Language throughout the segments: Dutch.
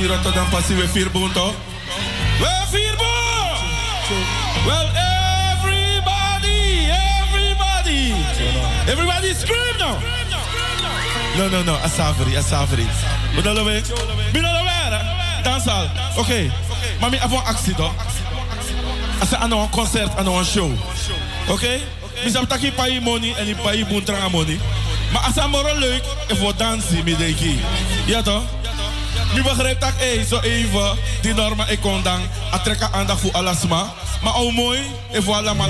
Passie, Rotterdam passie, we vier boon toch? Vier boon! Well, everybody, everybody, everybody scream now! No, no, no, asafari, asafari. Bedoel we? Bedoel we? Dansal. Oké. Ik heb een actie toch? Als aan een concert, aan een show. Oké? Okay? Misschien heb ik een money en een paar boentra money. Maar als het leuk is voor dansen, met de Ja? Nu begrijp dat ik zo even die normen ik kon dan. Atrekken aandacht voor alles maar. Ook mooi, en voor allemaal.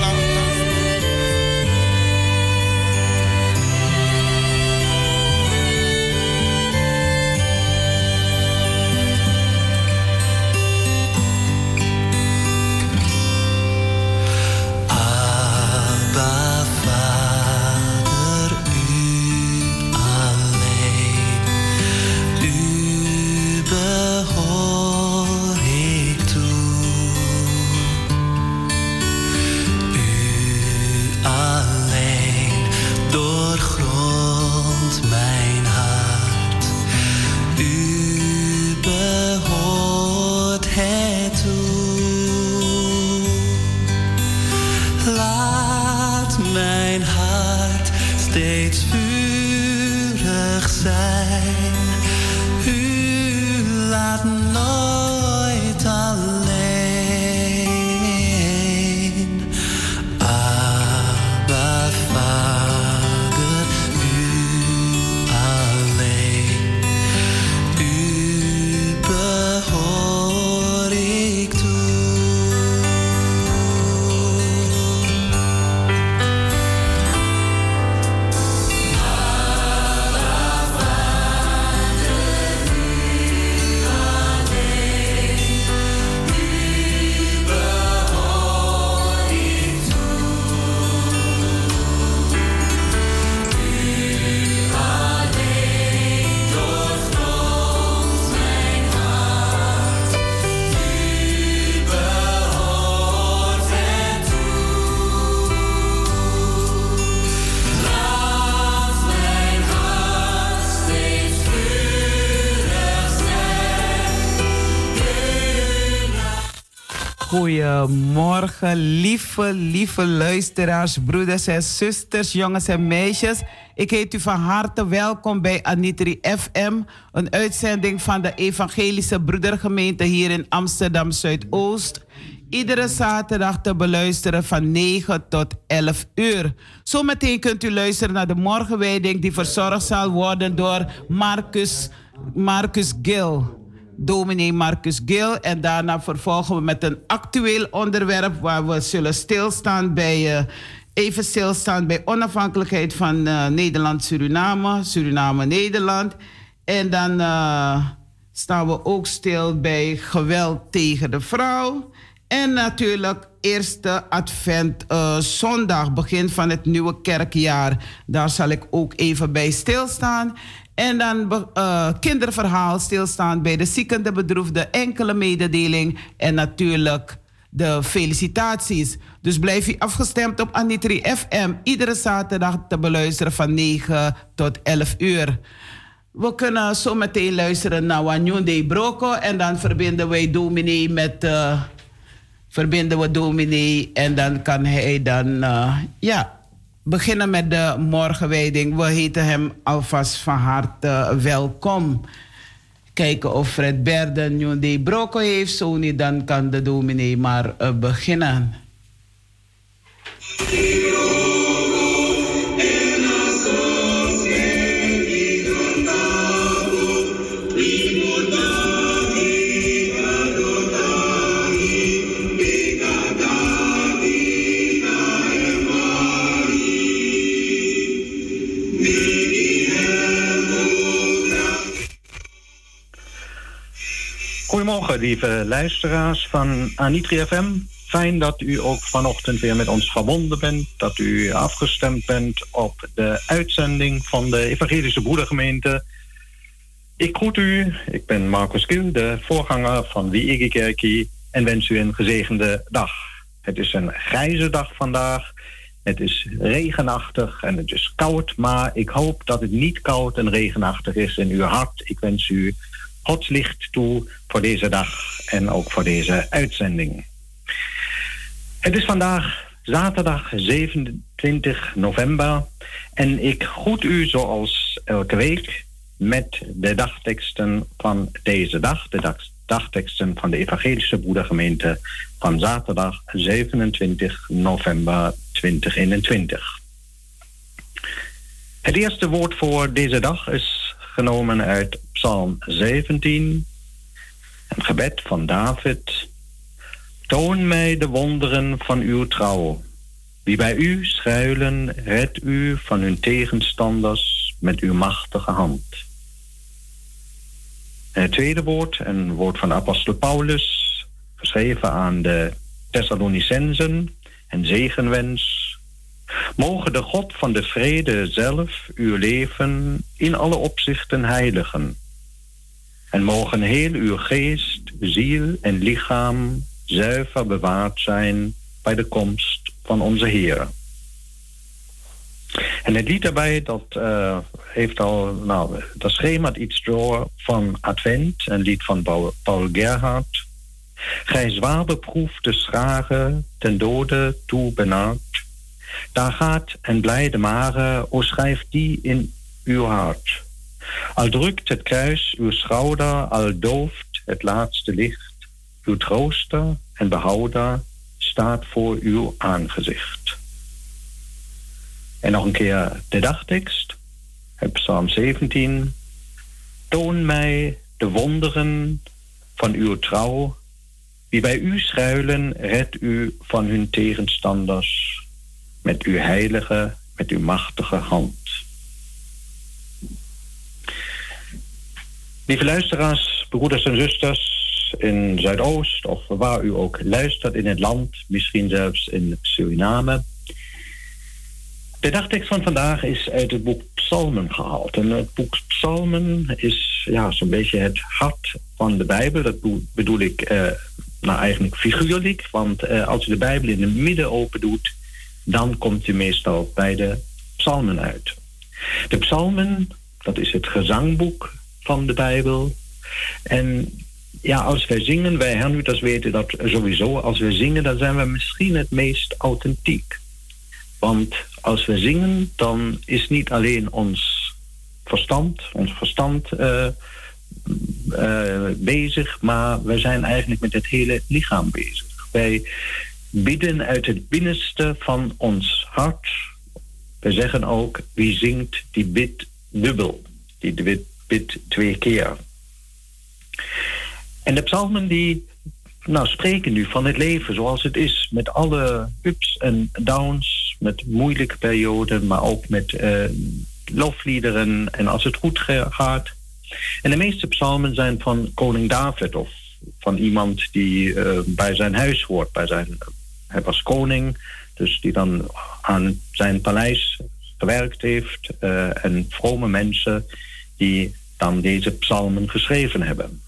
Goedemorgen, lieve, lieve luisteraars, broeders en zusters, jongens en meisjes. Ik heet u van harte welkom bij Anitri FM, een uitzending van de Evangelische Broedergemeente hier in Amsterdam Zuidoost. Iedere zaterdag te beluisteren van 9 tot 11 uur. Zometeen kunt u luisteren naar de morgenwijding die verzorgd zal worden door Marcus, Marcus Gil dominee Marcus Gil. En daarna vervolgen we met een actueel onderwerp waar we zullen stilstaan bij. Uh, even stilstaan bij onafhankelijkheid van uh, Nederland-Suriname, Suriname-Nederland. En dan uh, staan we ook stil bij geweld tegen de vrouw. En natuurlijk eerste advent zondag, begin van het nieuwe kerkjaar. Daar zal ik ook even bij stilstaan. En dan uh, kinderverhaal stilstaan bij de zieken, de bedroefde, enkele mededeling en natuurlijk de felicitaties. Dus blijf u afgestemd op Anitri FM. Iedere zaterdag te beluisteren van 9 tot 11 uur. We kunnen zo meteen luisteren naar Wanyunde Broko. En dan verbinden wij dominee met... Uh, verbinden we dominee en dan kan hij dan... Uh, ja, beginnen met de morgenwijding. We heten hem alvast van harte welkom. Kijken of Fred Berden de broko heeft. Zo niet, dan kan de dominee maar uh, beginnen. Goedemorgen, lieve luisteraars van Anitri FM. Fijn dat u ook vanochtend weer met ons verbonden bent. Dat u afgestemd bent op de uitzending van de Evangelische Broedergemeente. Ik groet u. Ik ben Marcus Kiel, de voorganger van Wiege Kerkie. En wens u een gezegende dag. Het is een grijze dag vandaag. Het is regenachtig en het is koud, maar ik hoop dat het niet koud en regenachtig is in uw hart. Ik wens u Gods licht toe voor deze dag en ook voor deze uitzending. Het is vandaag zaterdag 27 november en ik groet u zoals elke week met de dagteksten van deze dag, de dagteksten van de Evangelische Broedergemeente van zaterdag 27 november 2021. Het eerste woord voor deze dag is genomen uit Psalm 17, een gebed van David. Toon mij de wonderen van uw trouw. Wie bij u schuilen, red u van hun tegenstanders met uw machtige hand. het tweede woord, een woord van apostel Paulus, geschreven aan de Thessalonicensen en zegenwens. Mogen de God van de vrede zelf uw leven in alle opzichten heiligen. En mogen heel uw geest, ziel en lichaam zuiver bewaard zijn bij de komst van onze Heer. En het lied daarbij, dat uh, heeft al, nou, dat schemert iets door van Advent, een lied van Paul Gerhardt. Gij zwaar beproefde schragen, ten dode toe benauwd. Daar gaat en blijde mare, o schrijf die in uw hart. Al drukt het kruis uw schouder, al dooft het laatste licht. Uw trooster en behouder staat voor uw aangezicht. En nog een keer de dagtekst, Psalm 17. Toon mij de wonderen van uw trouw wie bij u schuilen, redt u van hun tegenstanders met uw heilige, met uw machtige hand. Lieve luisteraars, broeders en zusters in Zuidoost of waar u ook luistert in het land, misschien zelfs in Suriname. De dagtekst van vandaag is uit het boek Psalmen gehaald. En het boek Psalmen is ja, zo'n beetje het hart van de Bijbel. Dat bedoel ik eh, nou eigenlijk figuurlijk, want uh, als u de Bijbel in het midden open doet, dan komt u meestal bij de psalmen uit. De psalmen, dat is het gezangboek van de Bijbel. En ja, als wij zingen, wij hernuiters weten dat sowieso, als we zingen, dan zijn we misschien het meest authentiek. Want als we zingen, dan is niet alleen ons verstand, ons verstand uh, uh, bezig, maar we zijn eigenlijk met het hele lichaam bezig. Wij bidden uit het binnenste van ons hart. We zeggen ook, wie zingt, die bidt dubbel. Die bidt twee keer. En de psalmen die nou, spreken nu van het leven zoals het is. Met alle ups en downs, met moeilijke perioden, maar ook met uh, lofliederen. En als het goed gaat, en de meeste psalmen zijn van koning David of van iemand die uh, bij zijn huis hoort. Bij zijn, hij was koning, dus die dan aan zijn paleis gewerkt heeft. Uh, en vrome mensen die dan deze psalmen geschreven hebben.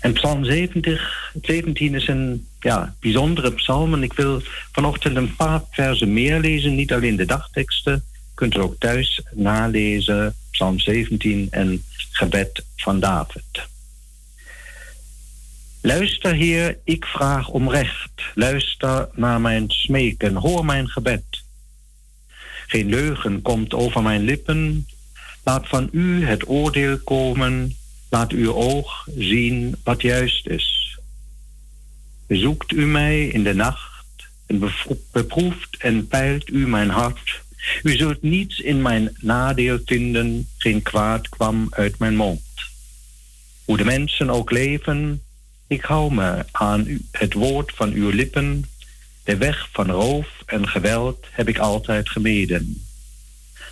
En psalm 70, 17 is een ja, bijzondere psalm. En ik wil vanochtend een paar versen meer lezen. Niet alleen de dagteksten. Kunt u ook thuis nalezen Psalm 17 en gebed van David. Luister, Heer, ik vraag om recht. Luister naar mijn smeken, hoor mijn gebed. Geen leugen komt over mijn lippen. Laat van u het oordeel komen. Laat uw oog zien wat juist is. Bezoekt u mij in de nacht en beproeft en peilt u mijn hart u zult niets in mijn nadeel vinden, geen kwaad kwam uit mijn mond. Hoe de mensen ook leven, ik hou me aan het woord van uw lippen. De weg van roof en geweld heb ik altijd gemeden.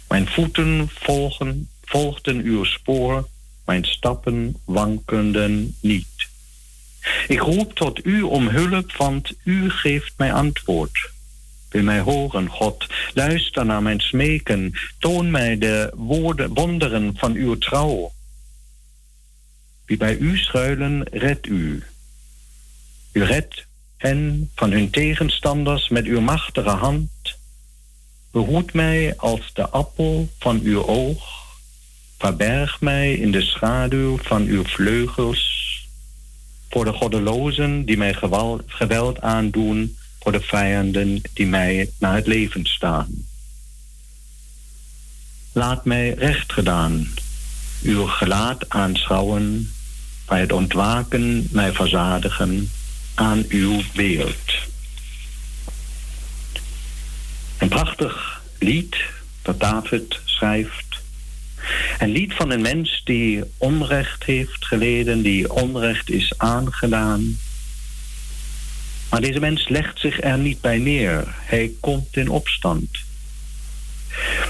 Mijn voeten volgen, volgden uw spoor, mijn stappen wankenden niet. Ik roep tot u om hulp, want u geeft mij antwoord. Wil mij horen, God. Luister naar mijn smeken. Toon mij de woorden, wonderen van uw trouw. Wie bij u schuilen, red u. U redt hen van hun tegenstanders met uw machtige hand. Behoed mij als de appel van uw oog. Verberg mij in de schaduw van uw vleugels. Voor de goddelozen die mij geweld aandoen. Voor de vijanden die mij naar het leven staan. Laat mij recht gedaan uw gelaat aanschouwen, bij het ontwaken mij verzadigen aan uw beeld. Een prachtig lied dat David schrijft. Een lied van een mens die onrecht heeft geleden, die onrecht is aangedaan. Maar deze mens legt zich er niet bij neer. Hij komt in opstand.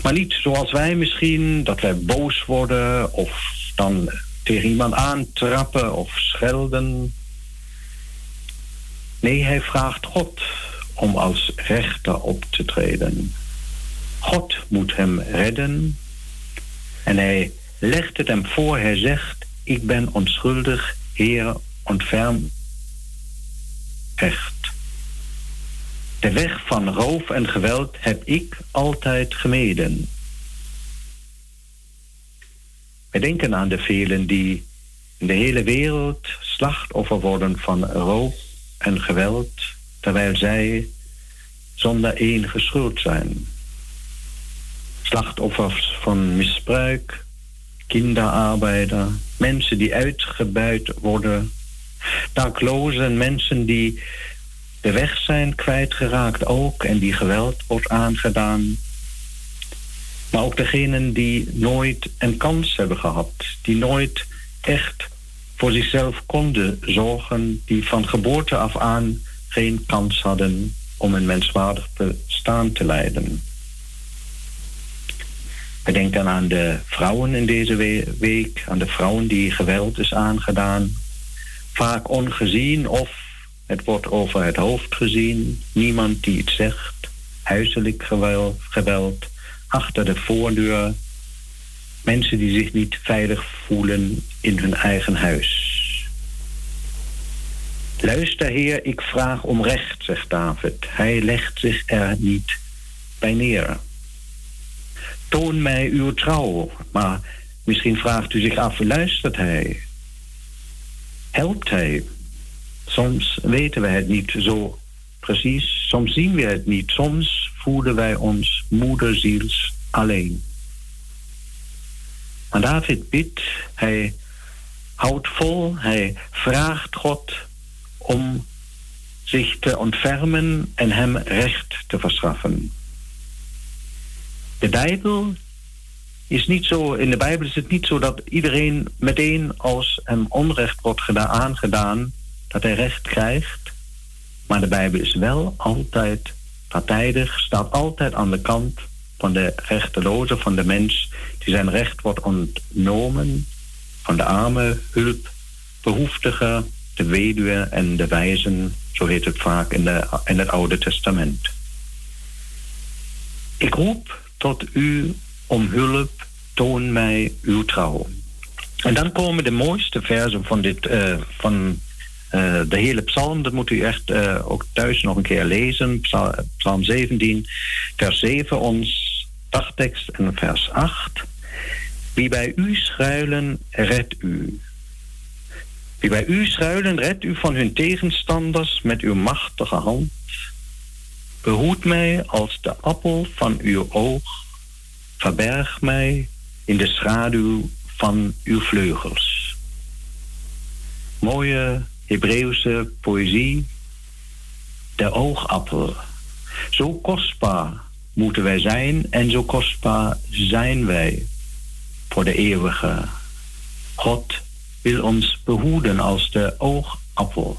Maar niet zoals wij misschien, dat wij boos worden of dan tegen iemand aantrappen of schelden. Nee, hij vraagt God om als rechter op te treden. God moet hem redden en hij legt het hem voor. Hij zegt, ik ben onschuldig, Heer, ontferm echt. De weg van roof en geweld heb ik altijd gemeden. We denken aan de velen die in de hele wereld slachtoffer worden van roof en geweld, terwijl zij zonder enige schuld zijn. Slachtoffers van misbruik, kinderarbeider, mensen die uitgebuit worden, daklozen, mensen die de weg zijn kwijtgeraakt ook en die geweld wordt aangedaan. Maar ook degenen die nooit een kans hebben gehad, die nooit echt voor zichzelf konden zorgen, die van geboorte af aan geen kans hadden om een menswaardig bestaan te leiden. We denken aan de vrouwen in deze week, aan de vrouwen die geweld is aangedaan, vaak ongezien of het wordt over het hoofd gezien. Niemand die iets zegt. Huiselijk geweld, geweld. Achter de voordeur. Mensen die zich niet veilig voelen in hun eigen huis. Luister, Heer, ik vraag om recht, zegt David. Hij legt zich er niet bij neer. Toon mij uw trouw. Maar misschien vraagt u zich af, luistert hij? Helpt hij? Soms weten we het niet zo precies, soms zien we het niet, soms voelen wij ons moederziels alleen. Maar David bidt, hij houdt vol, hij vraagt God om zich te ontfermen en hem recht te verschaffen. De Bijbel is niet zo, in de Bijbel is het niet zo dat iedereen meteen als hem onrecht wordt gedaan, aangedaan, dat hij recht krijgt. Maar de Bijbel is wel altijd partijdig, staat altijd aan de kant van de rechteloze, van de mens die zijn recht wordt ontnomen, van de arme, hulp, behoeftige, de weduwe en de wijzen, zo heet het vaak in, de, in het Oude Testament. Ik roep tot u om hulp, toon mij uw trouw. En dan komen de mooiste versen van, dit, uh, van eh, de hele psalm, dat moet u echt uh, ook thuis nog een keer lezen. Psalm, psalm 17, vers 7, ons dagtekst en vers 8. Wie bij u schuilen, redt u. Wie bij u schuilen, redt u van hun tegenstanders met uw machtige hand. Behoed mij als de appel van uw oog. Verberg mij in de schaduw van uw vleugels. Mooie Hebreeuwse poëzie, de oogappel. Zo kostbaar moeten wij zijn en zo kostbaar zijn wij voor de eeuwige. God wil ons behoeden als de oogappel.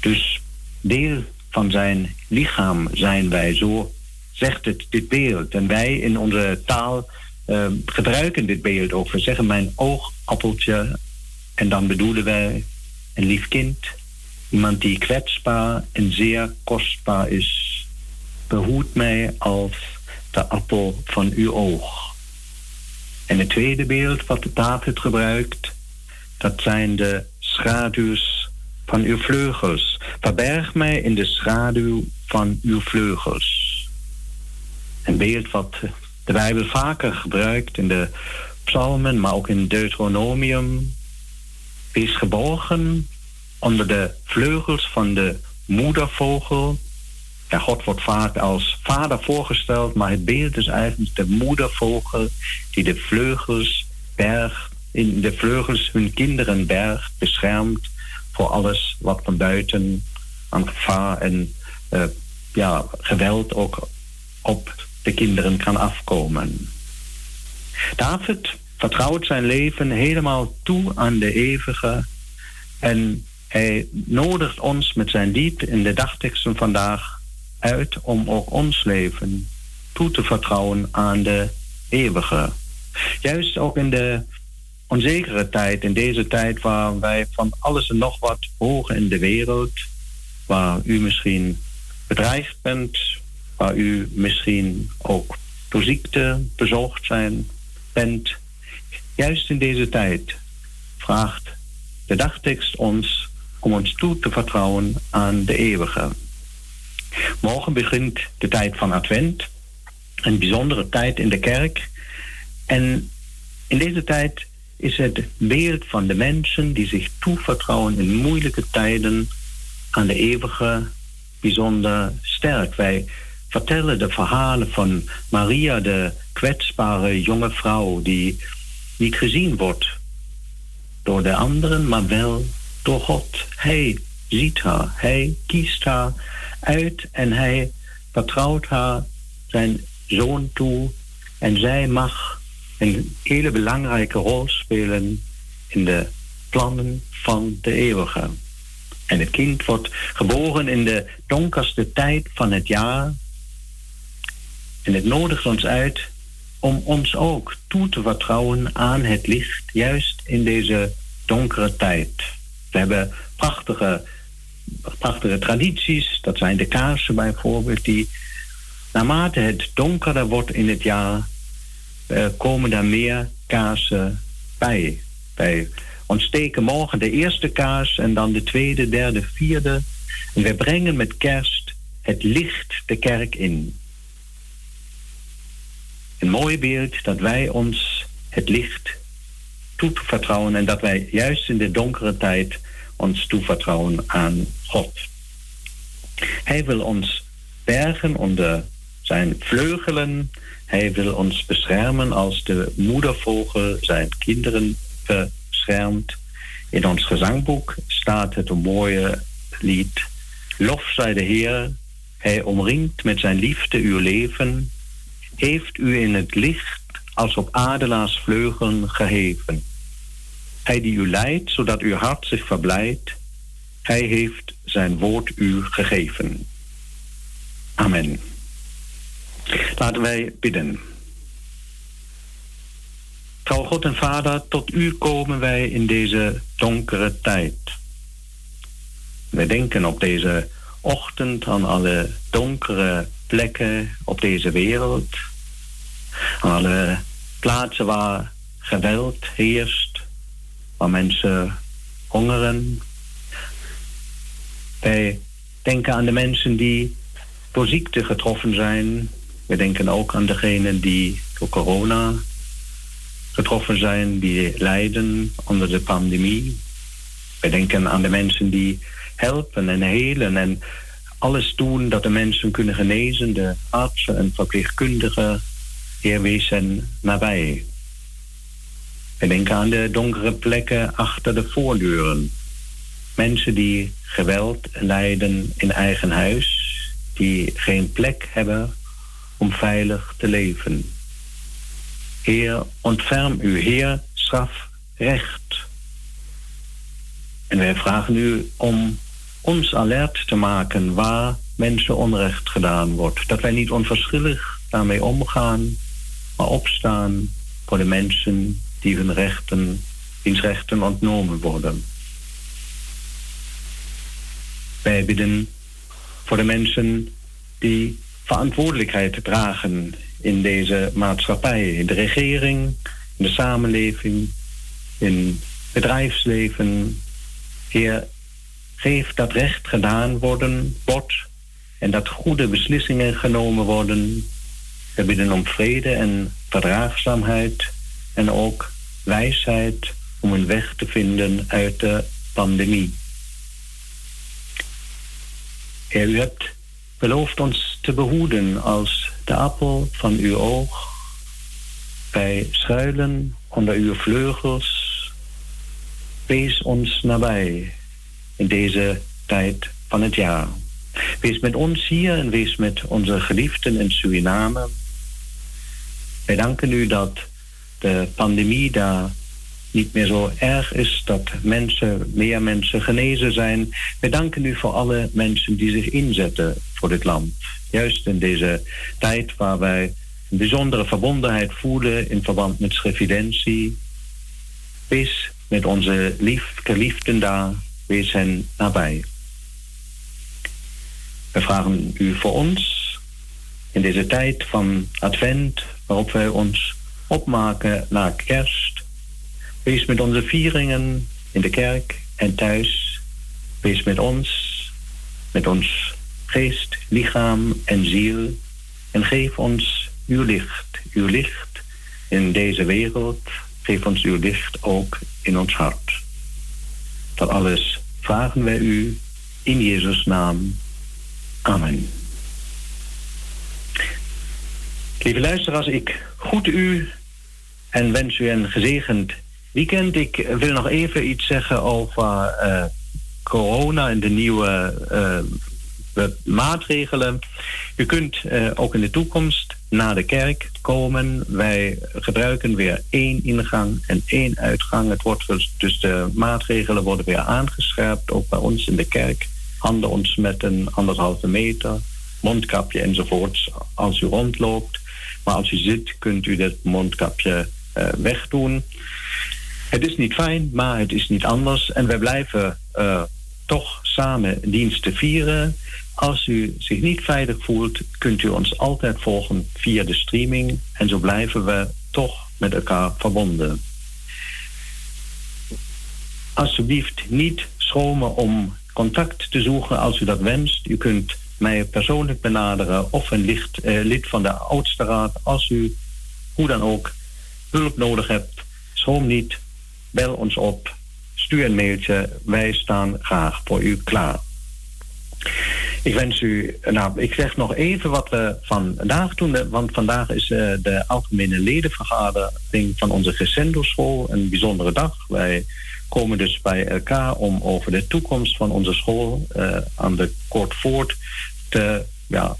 Dus deel van zijn lichaam zijn wij, zo zegt het dit beeld. En wij in onze taal uh, gebruiken dit beeld ook. We zeggen mijn oogappeltje en dan bedoelen wij een lief kind, iemand die kwetsbaar en zeer kostbaar is. Behoed mij als de appel van uw oog. En het tweede beeld wat de David gebruikt, dat zijn de schaduws van uw vleugels. Verberg mij in de schaduw van uw vleugels. een beeld wat de Bijbel vaker gebruikt in de psalmen, maar ook in Deuteronomium. Wees geborgen onder de vleugels van de moedervogel. God wordt vaak als vader voorgesteld, maar het beeld is eigenlijk de moedervogel die de vleugels bergt, in de vleugels hun kinderen bergt, beschermt voor alles wat van buiten aan gevaar en uh, ja, geweld ook op de kinderen kan afkomen. David vertrouwt zijn leven helemaal toe aan de eeuwige en hij nodigt ons met zijn lied in de dagteksten vandaag uit om ook ons leven toe te vertrouwen aan de eeuwige. Juist ook in de onzekere tijd, in deze tijd waar wij van alles en nog wat horen in de wereld, waar u misschien bedreigd bent, waar u misschien ook door ziekte bezorgd zijn, bent. Juist in deze tijd vraagt de dagtekst ons om ons toe te vertrouwen aan de eeuwige. Morgen begint de tijd van Advent, een bijzondere tijd in de kerk. En in deze tijd is het beeld van de mensen die zich toevertrouwen in moeilijke tijden aan de eeuwige bijzonder sterk. Wij vertellen de verhalen van Maria, de kwetsbare jonge vrouw die niet gezien wordt door de anderen, maar wel door God. Hij ziet haar, hij kiest haar uit en hij vertrouwt haar zijn zoon toe en zij mag een hele belangrijke rol spelen in de plannen van de eeuwige. En het kind wordt geboren in de donkerste tijd van het jaar. En het nodigt ons uit om ons ook toe te vertrouwen aan het licht, juist in deze donkere tijd. We hebben prachtige, prachtige tradities, dat zijn de kaarsen bijvoorbeeld, die naarmate het donkerder wordt in het jaar, komen er meer kaarsen bij. Bij ontsteken morgen de eerste kaars en dan de tweede, derde, vierde. En we brengen met kerst het licht de kerk in. Een mooi beeld dat wij ons het licht toevertrouwen en dat wij juist in de donkere tijd ons toevertrouwen aan God. Hij wil ons bergen onder zijn vleugelen. Hij wil ons beschermen als de moedervogel zijn kinderen in ons gezangboek staat het mooie lied. Lof zij de Heer, hij omringt met zijn liefde uw leven, heeft u in het licht als op adelaarsvleugelen geheven. Hij die u leidt, zodat uw hart zich verblijdt, hij heeft zijn woord u gegeven. Amen. Laten wij bidden. Trouw God en Vader, tot u komen wij in deze donkere tijd. Wij denken op deze ochtend aan alle donkere plekken op deze wereld. Aan alle plaatsen waar geweld heerst, waar mensen hongeren. Wij denken aan de mensen die door ziekte getroffen zijn. We denken ook aan degenen die door corona getroffen zijn, die lijden onder de pandemie. We denken aan de mensen die helpen en helen en alles doen dat de mensen kunnen genezen, de artsen en verpleegkundigen, Heer, wees hen nabij. We denken aan de donkere plekken achter de voordeuren. Mensen die geweld lijden in eigen huis, die geen plek hebben om veilig te leven. Heer, ontferm u, Heer, straf recht. En wij vragen u om ons alert te maken waar mensen onrecht gedaan wordt. Dat wij niet onverschillig daarmee omgaan, maar opstaan voor de mensen die hun rechten, wiens rechten ontnomen worden. Wij bidden voor de mensen die verantwoordelijkheid dragen in deze maatschappij, in de regering, in de samenleving, in bedrijfsleven. Heer, geef dat recht gedaan worden wordt en dat goede beslissingen genomen worden We bidden om vrede en verdraagzaamheid en ook wijsheid om een weg te vinden uit de pandemie. Heer, u hebt beloofd ons te behoeden als de appel van uw oog. Wij schuilen onder uw vleugels. Wees ons nabij in deze tijd van het jaar. Wees met ons hier en wees met onze geliefden in Suriname. Wij danken u dat de pandemie daar niet meer zo erg is, dat mensen, meer mensen genezen zijn. Wij danken u voor alle mensen die zich inzetten voor dit land. Juist in deze tijd waar wij een bijzondere verbondenheid voelen in verband met schrifidentie. Wees met onze lief, geliefden daar, wees hen nabij. We vragen u voor ons in deze tijd van advent, waarop wij ons opmaken naar kerst. Wees met onze vieringen in de kerk en thuis. Wees met ons, met ons geest, lichaam en ziel. En geef ons uw licht, uw licht in deze wereld. Geef ons uw licht ook in ons hart. Dat alles vragen wij u in Jezus' naam. Amen. Lieve luisteraars, ik groet u en wens u een gezegend weekend. Ik wil nog even iets zeggen over uh, corona en de nieuwe uh, maatregelen. U kunt uh, ook in de toekomst naar de kerk komen. Wij gebruiken weer één ingang en één uitgang. Het wordt dus, dus de maatregelen worden weer aangescherpt, ook bij ons in de kerk. Handen ons met een anderhalve meter, mondkapje enzovoorts als u rondloopt. Maar als u zit, kunt u dat mondkapje wegdoen. Het is niet fijn, maar het is niet anders. En wij blijven uh, toch samen diensten vieren. Als u zich niet veilig voelt, kunt u ons altijd volgen via de streaming. En zo blijven we toch met elkaar verbonden. Alsjeblieft niet schromen om contact te zoeken als u dat wenst. U kunt mij persoonlijk benaderen of een licht, eh, lid van de oudste raad als u hoe dan ook hulp nodig hebt. Schroom niet, bel ons op, stuur een mailtje. Wij staan graag voor u klaar. Ik wens u, nou, ik zeg nog even wat we vandaag doen, want vandaag is uh, de algemene ledenvergadering van onze Gesendo-school een bijzondere dag. Wij komen dus bij elkaar om over de toekomst van onze school uh, aan de Kortvoort te, ja,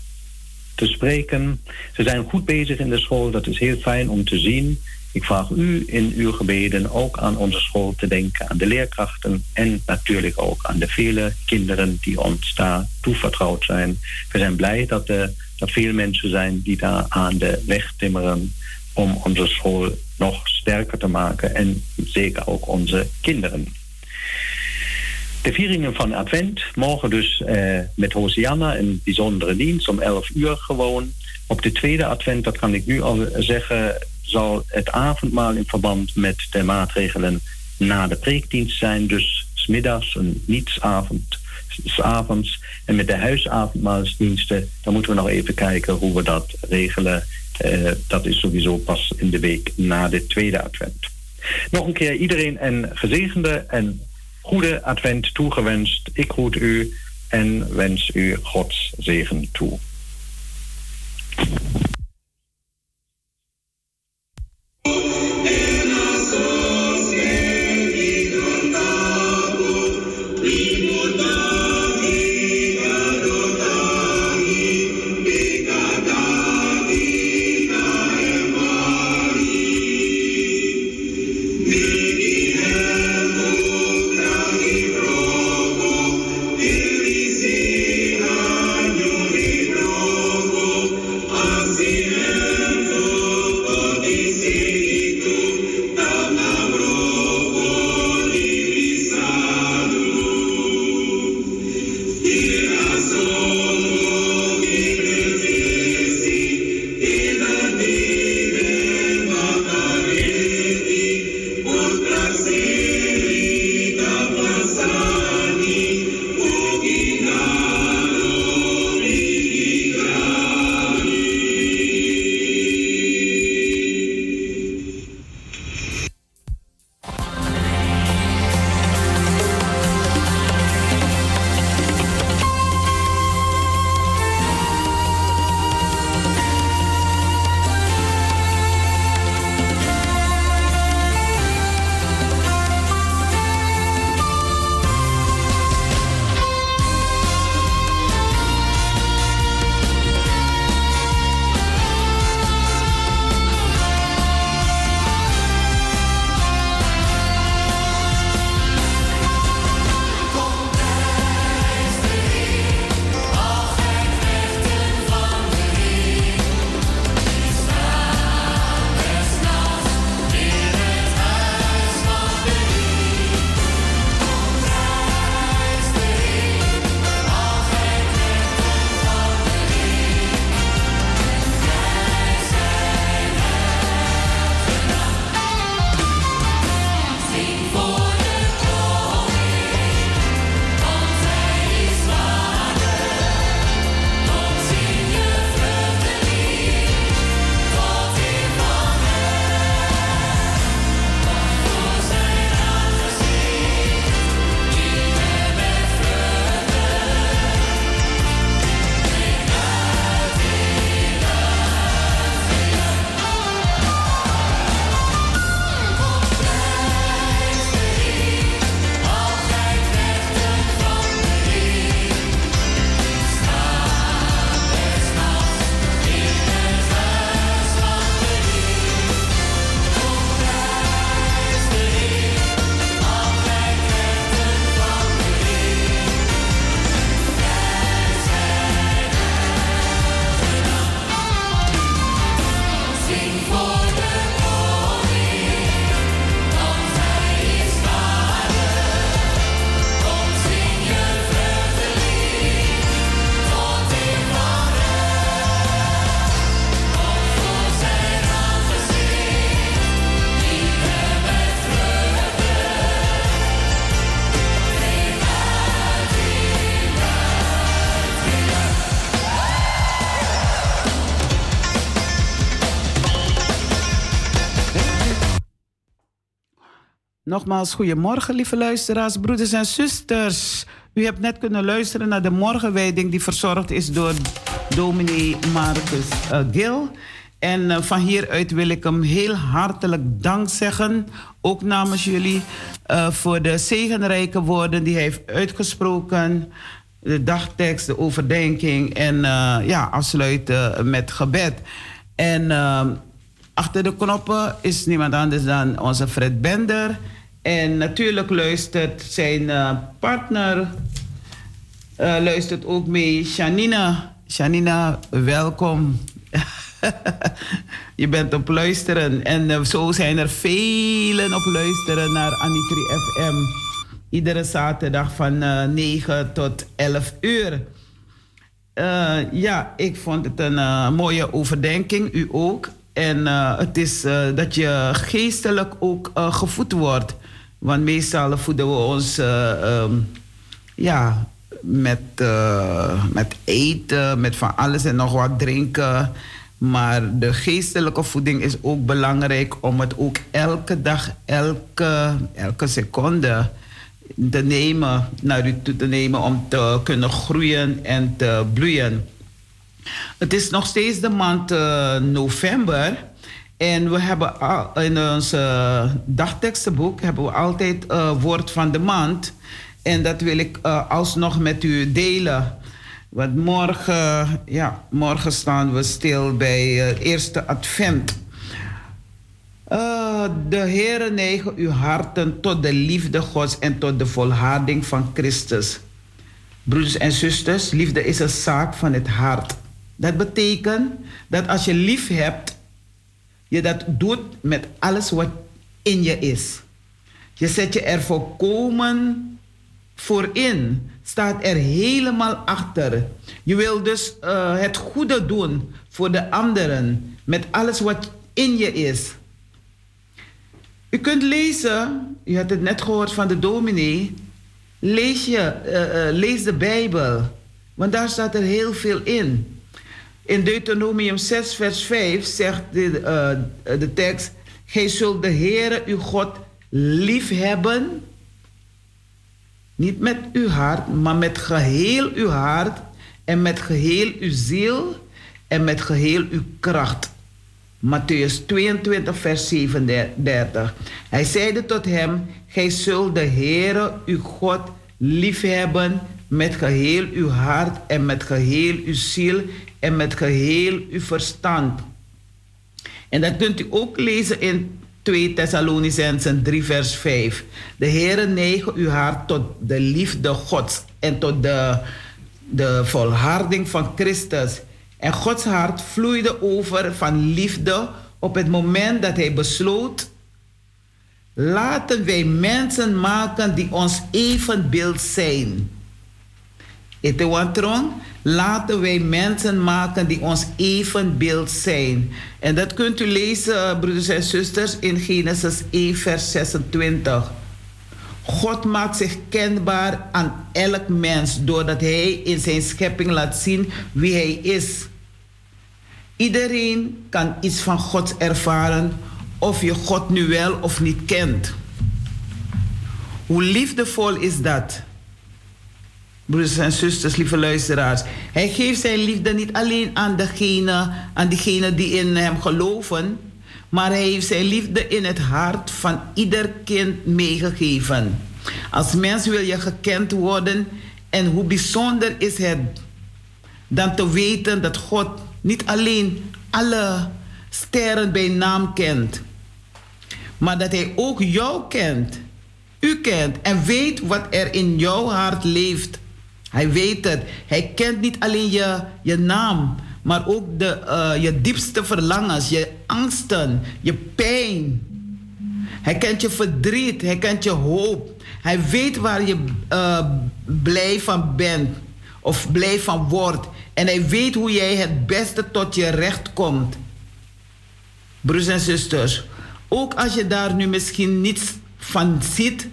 te spreken. Ze zijn goed bezig in de school, dat is heel fijn om te zien. Ik vraag u in uw gebeden ook aan onze school te denken, aan de leerkrachten en natuurlijk ook aan de vele kinderen die ons daar toevertrouwd zijn. We zijn blij dat er, dat veel mensen zijn die daar aan de weg timmeren om onze school nog sterker te maken en zeker ook onze kinderen. De vieringen van Advent, morgen dus eh, met Hosianna, een bijzondere dienst om 11 uur gewoon. Op de tweede Advent, dat kan ik nu al zeggen, zal het avondmaal in verband met de maatregelen na de preekdienst zijn. Dus smiddags een nietsavond, avonds. En met de huisavondmaalsdiensten, dan moeten we nog even kijken hoe we dat regelen. Uh, dat is sowieso pas in de week na de tweede advent. Nog een keer iedereen een gezegende en goede advent toegewenst. Ik groet u en wens u Gods zegen toe. Nogmaals, goedemorgen, lieve luisteraars, broeders en zusters. U hebt net kunnen luisteren naar de morgenwijding die verzorgd is door dominee Marcus uh, Gil. En uh, van hieruit wil ik hem heel hartelijk dank zeggen, ook namens jullie, uh, voor de zegenrijke woorden die hij heeft uitgesproken. De dagtekst, de overdenking en ja, afsluiten met gebed. En achter de knoppen is niemand anders dan onze Fred Bender. En natuurlijk luistert zijn uh, partner, uh, luistert ook mee, Shanina. Shanina, welkom. je bent op luisteren. En uh, zo zijn er velen op luisteren naar Anitri FM. Iedere zaterdag van 9 tot 11 uur. ja, ik vond het een mooie overdenking, u ook. En het is dat je geestelijk ook gevoed wordt. Want meestal voeden we ons uh, um, ja, met, uh, met eten, met van alles en nog wat drinken. Maar de geestelijke voeding is ook belangrijk om het ook elke dag, elke, elke seconde te nemen, naar u toe te nemen om te kunnen groeien en te bloeien. Het is nog steeds de maand uh, november. En we hebben in ons uh, dagtekstenboek hebben we altijd uh, woord van de maand. En dat wil ik uh, alsnog met u delen. Want morgen, ja, morgen staan we stil bij eerste advent. de Heere negen uw harten tot de liefde Gods en tot de volharding van Christus. Broeders en zusters, liefde is een zaak van het hart. Dat betekent dat als je lief hebt, je dat doet met alles wat in je is. Je zet je er volkomen voor in. Staat er helemaal achter. Je wil dus uh, het goede doen voor de anderen. Met alles wat in je is. U kunt lezen, u had het net gehoord van de dominee. Lees, je, uh, uh, lees de Bijbel. Want daar staat er heel veel in. In Deuteronomium 6, vers 5 zegt de, uh, de tekst: Gij zult de Heere uw God lief hebben. Niet met uw hart, maar met geheel uw hart en met geheel uw ziel en met geheel uw kracht. Matthäus 22, vers 37. Hij zeide tot hem: Gij zult de Heere uw God lief hebben met geheel uw hart en met geheel uw ziel en met geheel uw verstand. En dat kunt u ook lezen in 2 Thessalonicensen 3 vers 5. De Heere negen uw hart tot de liefde Gods en tot de, de volharding van Christus. En Gods hart vloeide over van liefde op het moment dat hij besloot... Laten wij mensen maken die ons evenbeeld zijn. Etewantron, laten wij mensen maken die ons evenbeeld zijn. En dat kunt u lezen, broeders en zusters, in Genesis 1, vers 26. God maakt zich kenbaar aan elk mens doordat hij in zijn schepping laat zien wie hij is. Iedereen kan iets van God ervaren of je God nu wel of niet kent. Hoe liefdevol is dat? Broeders en zusters, lieve luisteraars. Hij geeft zijn liefde niet alleen aan degene, aan diegenen die in hem geloven, maar hij heeft zijn liefde in het hart van ieder kind meegegeven. Als mens wil je gekend worden en hoe bijzonder is het dan te weten dat God niet alleen alle sterren bij naam kent, maar dat hij ook jou kent, u kent en weet wat er in jouw hart leeft. Hij weet het. Hij kent niet alleen je, je naam, maar ook de, uh, je diepste verlangens, je angsten, je pijn. Hij kent je verdriet, hij kent je hoop. Hij weet waar je uh, blij van bent of blij van wordt. En hij weet hoe jij het beste tot je recht komt. Broers en zusters, ook als je daar nu misschien niets van ziet,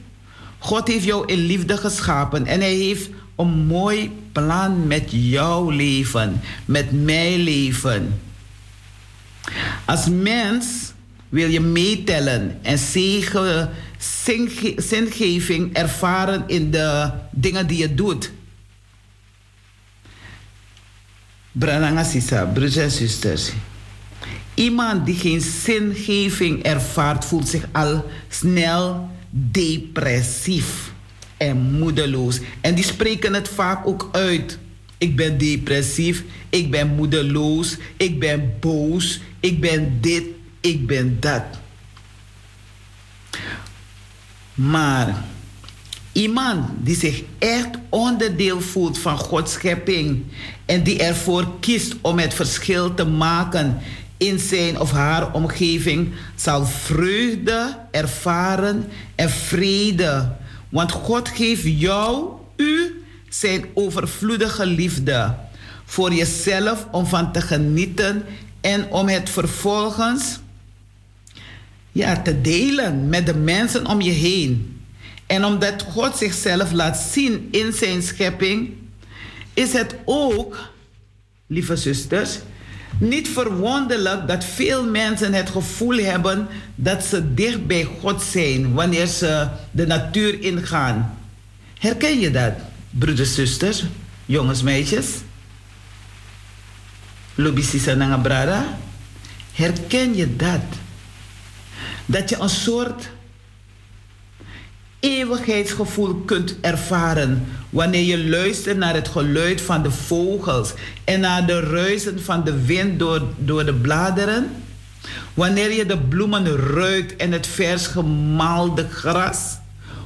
God heeft jou in liefde geschapen en hij heeft een mooi plan met jouw leven, met mijn leven. Als mens wil je meetellen en zegen zingeving ervaren in de dingen die je doet. Branangasisa, broers en zusters. Iemand die geen zingeving ervaart, voelt zich al snel depressief en moedeloos. En die spreken het vaak ook uit. Ik ben depressief, ik ben moedeloos, ik ben boos, ik ben dit, ik ben dat. Maar iemand die zich echt onderdeel voelt van Gods schepping en die ervoor kiest om het verschil te maken in zijn of haar omgeving, zal vreugde ervaren en vrede. Want God geeft jou, u, zijn overvloedige liefde voor jezelf om van te genieten en om het vervolgens ja, te delen met de mensen om je heen. En omdat God zichzelf laat zien in zijn schepping, is het ook, lieve zusters, niet verwonderlijk dat veel mensen het gevoel hebben dat ze dicht bij God zijn wanneer ze de natuur ingaan. Herken je dat, broeders, zusters, jongens, meisjes? Lobisisa Nanga Brada? Herken je dat? Dat je een soort eeuwigheidsgevoel kunt ervaren wanneer je luistert naar het geluid van de vogels en naar de ruisen van de wind door, door de bladeren. Wanneer je de bloemen ruikt en het vers gemaalde gras.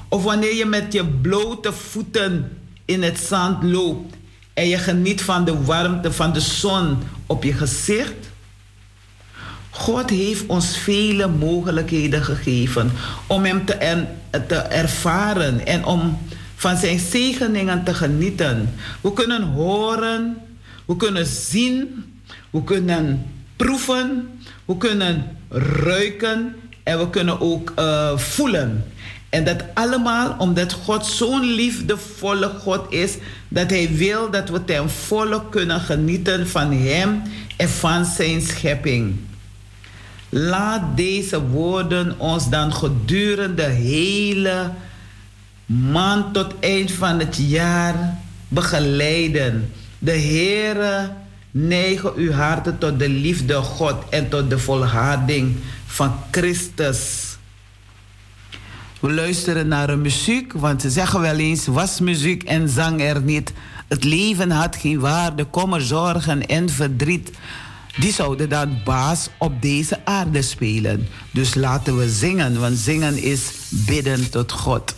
Of wanneer je met je blote voeten in het zand loopt en je geniet van de warmte van de zon op je gezicht. God heeft ons vele mogelijkheden gegeven om Hem te, er, te ervaren en om van Zijn zegeningen te genieten. We kunnen horen, we kunnen zien, we kunnen proeven, we kunnen ruiken en we kunnen ook uh, voelen. En dat allemaal omdat God zo'n liefdevolle God is, dat Hij wil dat we ten volle kunnen genieten van Hem en van Zijn schepping. Laat deze woorden ons dan gedurende de hele maand tot eind van het jaar begeleiden. De Heere neigen uw harten tot de liefde God en tot de volharding van Christus. We luisteren naar een muziek, want ze zeggen wel eens: was muziek en zang er niet. Het leven had geen waarde, kommer, zorgen en verdriet. Die zouden dan baas op deze aarde spelen. Dus laten we zingen, want zingen is bidden tot God.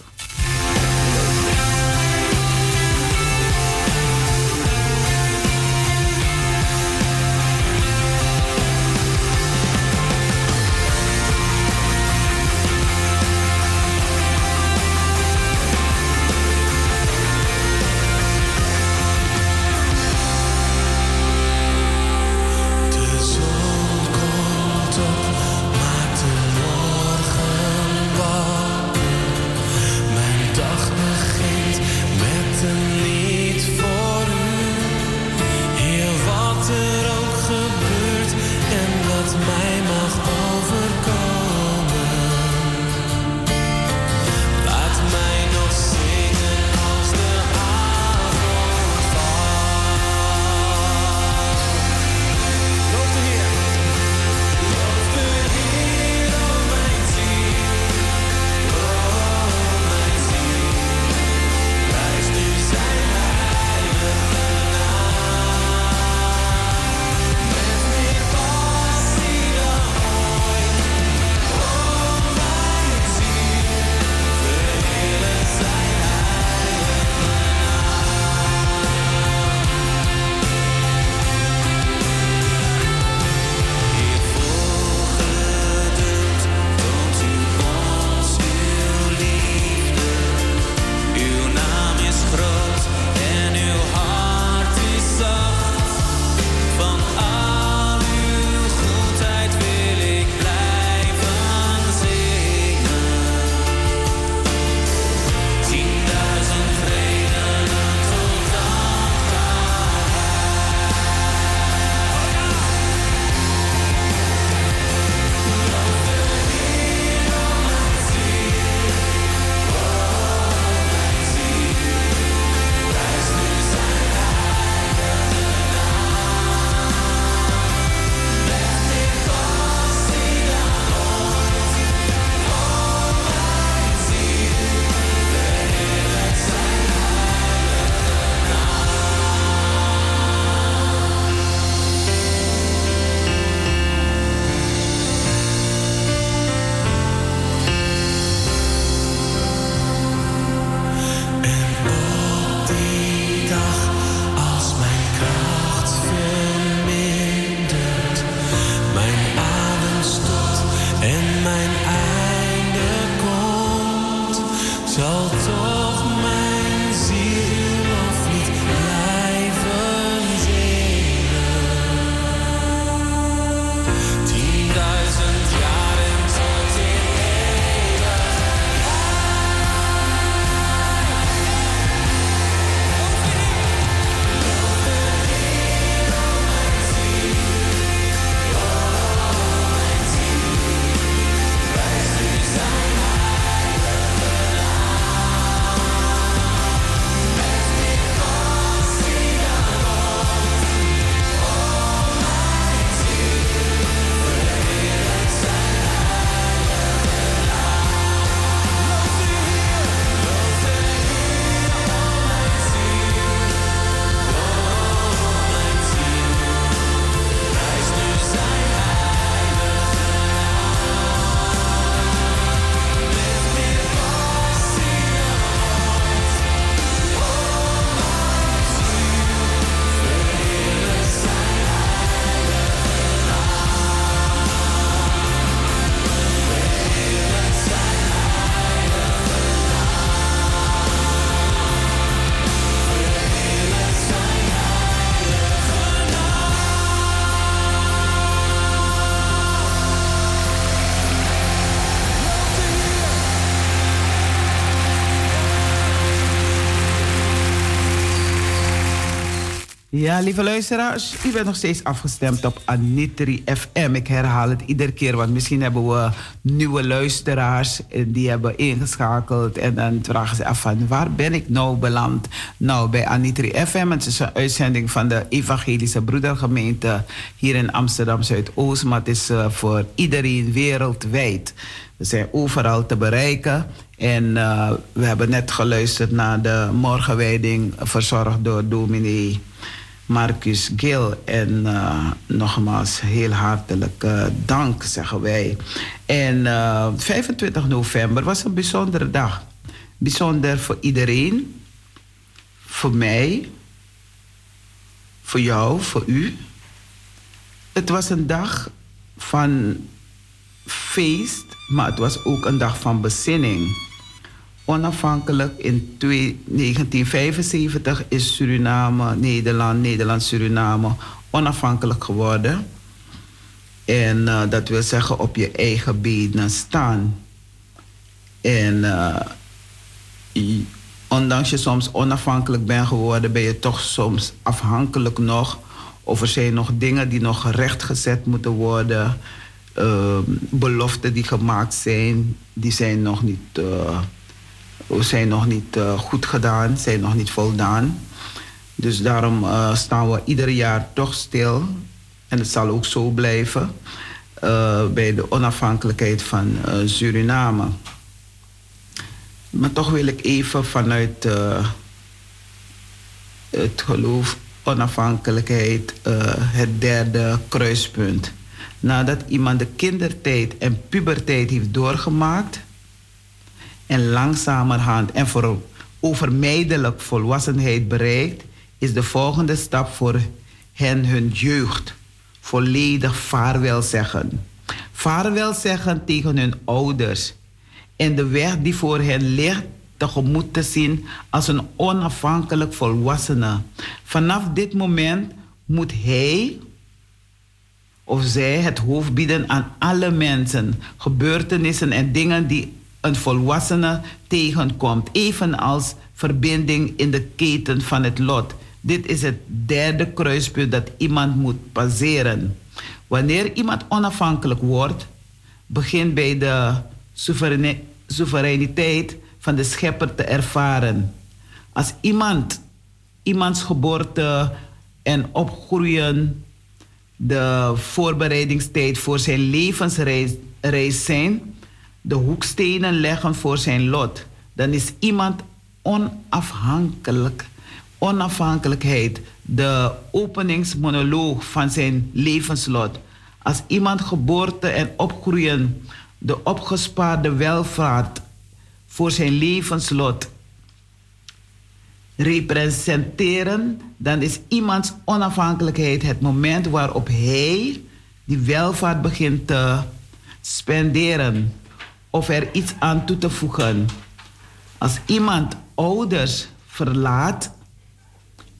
Ja, lieve luisteraars, u bent nog steeds afgestemd op Anitri FM. Ik herhaal het iedere keer, want misschien hebben we nieuwe luisteraars die hebben ingeschakeld. En dan vragen ze af van waar ben ik nou beland? Nou, bij Anitri FM. Het is een uitzending van de Evangelische Broedergemeente hier in Amsterdam Zuidoost. Maar het is uh, voor iedereen wereldwijd. We zijn overal te bereiken. En uh, we hebben net geluisterd naar de morgenwijding, verzorgd door dominee. Marcus Gil. En uh, nogmaals heel hartelijk uh, dank, zeggen wij. En uh, 25 november was een bijzondere dag. Bijzonder voor iedereen. Voor mij. Voor jou, voor u. Het was een dag van feest, maar het was ook een dag van bezinning onafhankelijk in 1975 is Suriname, Nederland, Nederland-Suriname onafhankelijk geworden. En uh, dat wil zeggen op je eigen benen staan. En uh, ondanks je soms onafhankelijk bent geworden, ben je toch soms afhankelijk nog. Of er zijn nog dingen die nog rechtgezet moeten worden. Uh, beloften die gemaakt zijn, die zijn nog niet we zijn nog niet uh, goed gedaan, zijn nog niet voldaan. Dus daarom uh, staan we ieder jaar toch stil. En het zal ook zo blijven uh, bij de onafhankelijkheid van Suriname. Maar toch wil ik even vanuit het geloof onafhankelijkheid het derde kruispunt. Nadat iemand de kindertijd en puberteit heeft doorgemaakt en langzamerhand en voor overmijdelijk volwassenheid bereikt, is de volgende stap voor hen hun jeugd. Volledig vaarwel zeggen. Vaarwel zeggen tegen hun ouders. En de weg die voor hen ligt tegemoet te zien als een onafhankelijk volwassene. Vanaf dit moment moet hij of zij het hoofd bieden aan alle mensen, gebeurtenissen en dingen die een volwassene tegenkomt, evenals verbinding in de keten van het lot. Dit is het derde kruispunt dat iemand moet passeren. Wanneer iemand onafhankelijk wordt, begint bij de soevereiniteit van de schepper te ervaren. Als iemand, iemands geboorte en opgroeien de voorbereidingstijd voor zijn levensreis zijn, de hoekstenen leggen voor zijn lot, dan is iemand onafhankelijk. Onafhankelijkheid, de openingsmonoloog van zijn levenslot. Als iemand geboorte en opgroeien, de opgespaarde welvaart voor zijn levenslot representeren, dan is iemands onafhankelijkheid het moment waarop hij die welvaart begint te spenderen of er iets aan toe te voegen. Als iemand ouders verlaat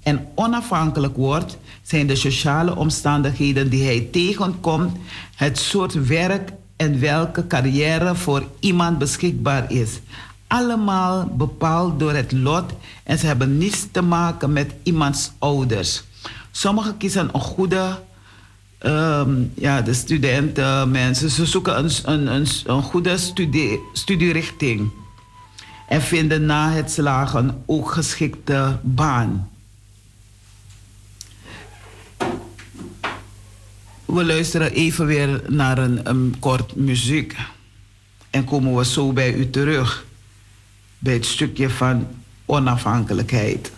en onafhankelijk wordt, zijn de sociale omstandigheden die hij tegenkomt het soort werk en welke carrière voor iemand beschikbaar is. Allemaal bepaald door het lot en ze hebben niets te maken met iemands ouders. Sommigen kiezen een goede um, ja, de studenten, mensen, ze zoeken een, een, een, een goede studie, studierichting. En vinden na het slagen ook geschikte baan. We luisteren even weer naar een, een kort muziek. En komen we zo bij u terug. Bij het stukje van onafhankelijkheid.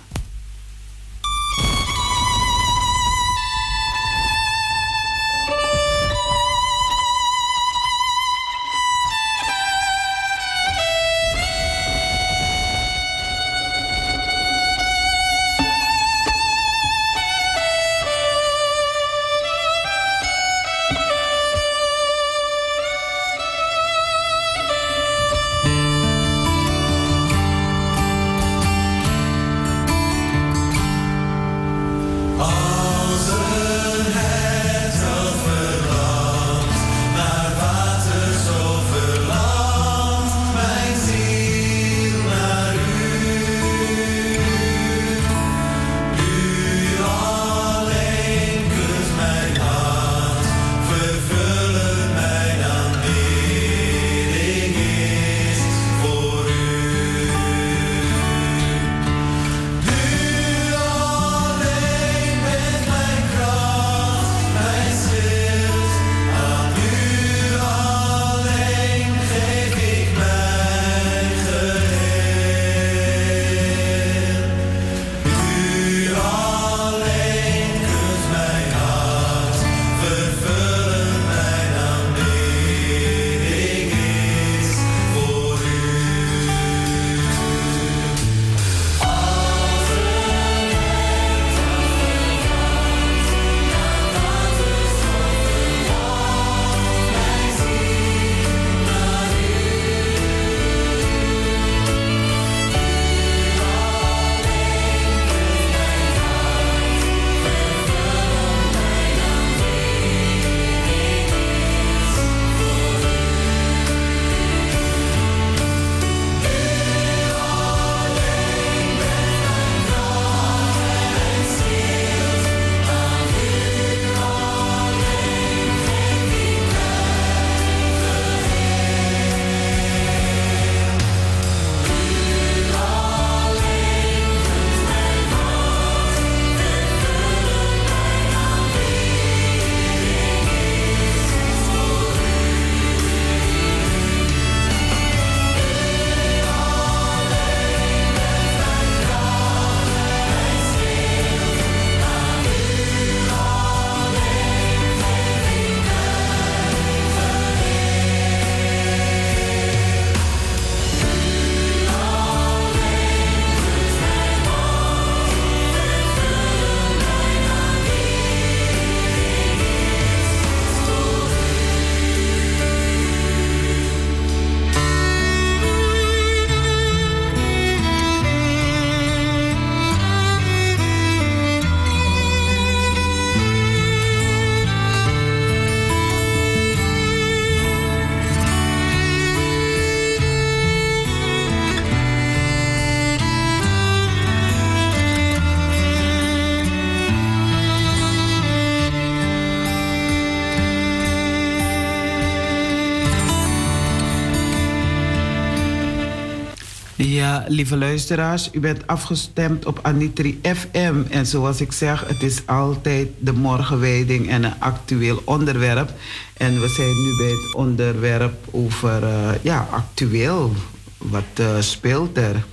Lieve luisteraars, u bent afgestemd op Anitri FM. En zoals ik zeg, het is altijd de morgenwijding en een actueel onderwerp. En we zijn nu bij het onderwerp over, uh, ja, actueel. Wat uh, speelt er?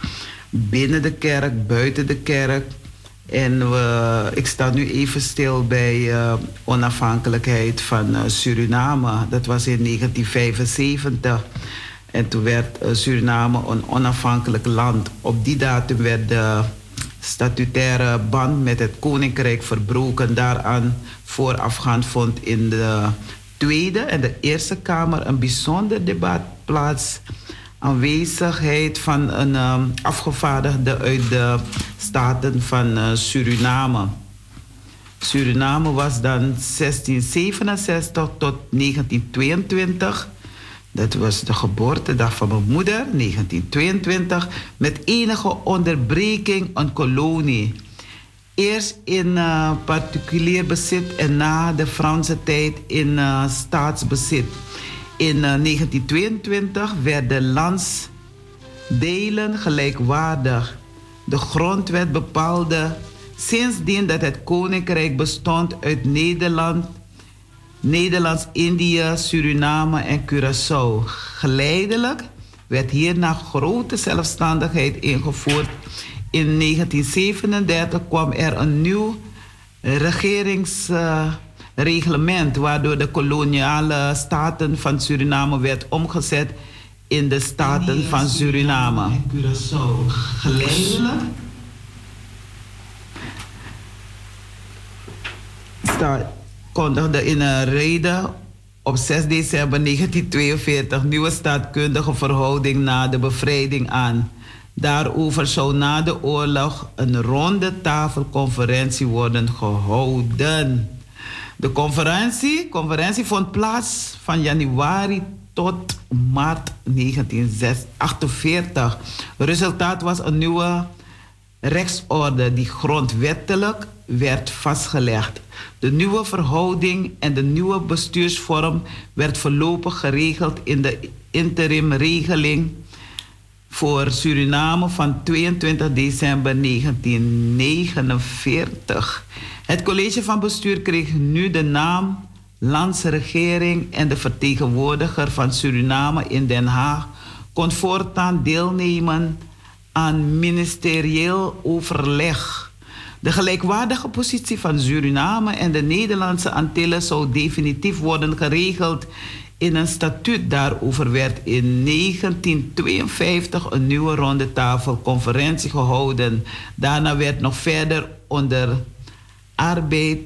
Binnen de kerk, buiten de kerk. En we, ik sta nu even stil bij uh, onafhankelijkheid van Suriname. Dat was in 1975. En toen werd eh, Suriname een onafhankelijk land. Op die datum werd de statutaire band met het koninkrijk verbroken. Daaraan voorafgaand vond in de Tweede en de Eerste Kamer een bijzonder debat plaats. Aanwezigheid van een um, afgevaardigde uit de staten van uh, Suriname. Suriname was dan 1667 tot 1922 dat was de geboortedag van mijn moeder, 1922, met enige onderbreking een kolonie. Eerst in uh, particulier bezit en na de Franse tijd in uh, staatsbezit. In uh, 1922 werden landsdelen gelijkwaardig. De grondwet bepaalde sindsdien dat het koninkrijk bestond uit Nederland, Nederlands-Indië, Suriname en Curaçao. Geleidelijk werd hierna grote zelfstandigheid ingevoerd. In 1937 kwam er een nieuw regeringsreglement uh, waardoor de koloniale staten van Suriname werd omgezet in de staten van Suriname. Curaçao. Geleidelijk staat kondigde in een reden op 6 december 1942 nieuwe staatkundige verhouding na de bevrijding aan. Daarover zou na de oorlog een ronde tafelconferentie worden gehouden. De conferentie, conferentie vond plaats van januari tot maart 1948. Het resultaat was een nieuwe rechtsorde die grondwettelijk werd vastgelegd. De nieuwe verhouding en de nieuwe bestuursvorm werd voorlopig geregeld in de interimregeling voor Suriname van 22 december 1949. Het college van bestuur kreeg nu de naam Landsregering en de vertegenwoordiger van Suriname in Den Haag kon voortaan deelnemen aan ministerieel overleg de gelijkwaardige positie van Suriname en de Nederlandse Antillen zou definitief worden geregeld in een statuut. Daarover werd in 1952 een nieuwe ronde tafelconferentie gehouden. Daarna werd nog verder onder arbeid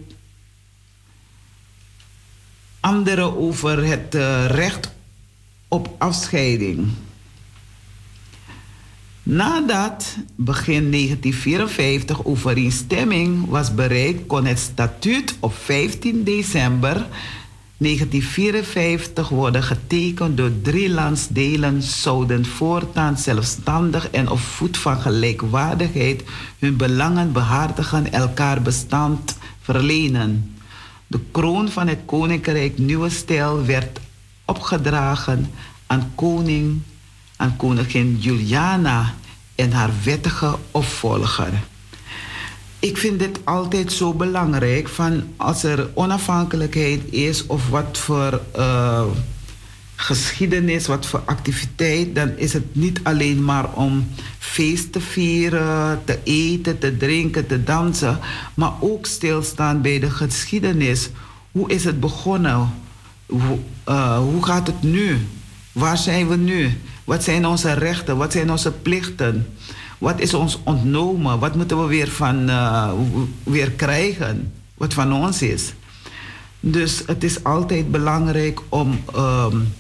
andere over het uh, recht op afscheiding. Nadat begin 1954 overeenstemming was bereikt, kon het statuut op 15 december 1954 worden getekend door drie landsdelen zouden voortaan zelfstandig en op voet van gelijkwaardigheid hun belangen behartigen, elkaar bestand verlenen. De kroon van het koninkrijk Nieuwe Stijl werd opgedragen aan koning aan koningin Juliana en haar wettige opvolger. Ik vind dit altijd zo belangrijk van als er onafhankelijkheid is of wat voor uh, geschiedenis, wat voor activiteit, dan is het niet alleen maar om feest te vieren, te eten, te drinken, te dansen, maar ook stilstaan bij de geschiedenis. Hoe is het begonnen? Hoe, uh, hoe gaat het nu? Waar zijn we nu? Wat zijn onze rechten? Wat zijn onze plichten? Wat is ons ontnomen? Wat moeten we weer, van, uh, weer krijgen? Wat van ons is. Dus het is altijd belangrijk om um,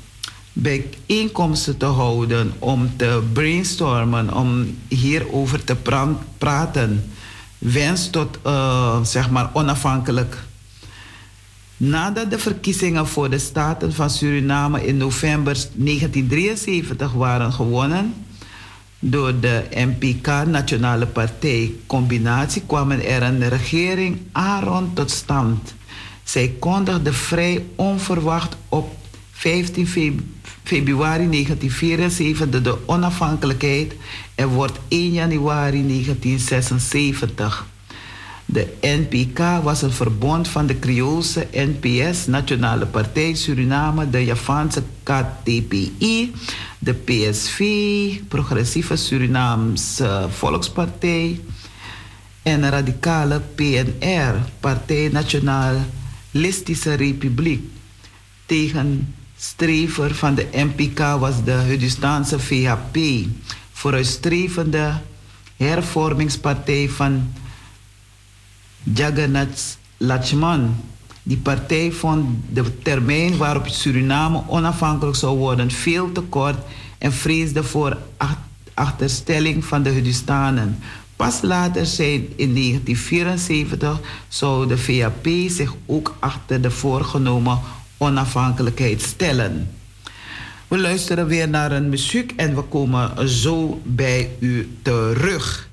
bijeenkomsten te houden, om te brainstormen, om hierover te praten. Wens tot uh, zeg maar onafhankelijk Nadat de verkiezingen voor de Staten van Suriname in november 1973 waren gewonnen door de MPK, Nationale Partij Combinatie, kwam er een regering Aaron tot stand. Zij kondigde vrij onverwacht op 15 februari 1974 de onafhankelijkheid en wordt 1 januari 1976. De NPK was een verbond van de Creoolse NPS, Nationale Partij Suriname, de Javaanse KTPI, de PSV, Progressieve Surinaamse Volkspartij en de radicale PNR, Partij Nationalistische Republiek. Tegenstrever van de NPK was de Hudistaanse VHP, vooruitstrevende hervormingspartij van Jagannath Lachman. Die partij vond de termijn waarop Suriname onafhankelijk zou worden veel te kort en vreesde voor achterstelling van de Hudistanen. Pas later in 1974 zou de VAP zich ook achter de voorgenomen onafhankelijkheid stellen. We luisteren weer naar een muziek en we komen zo bij u terug.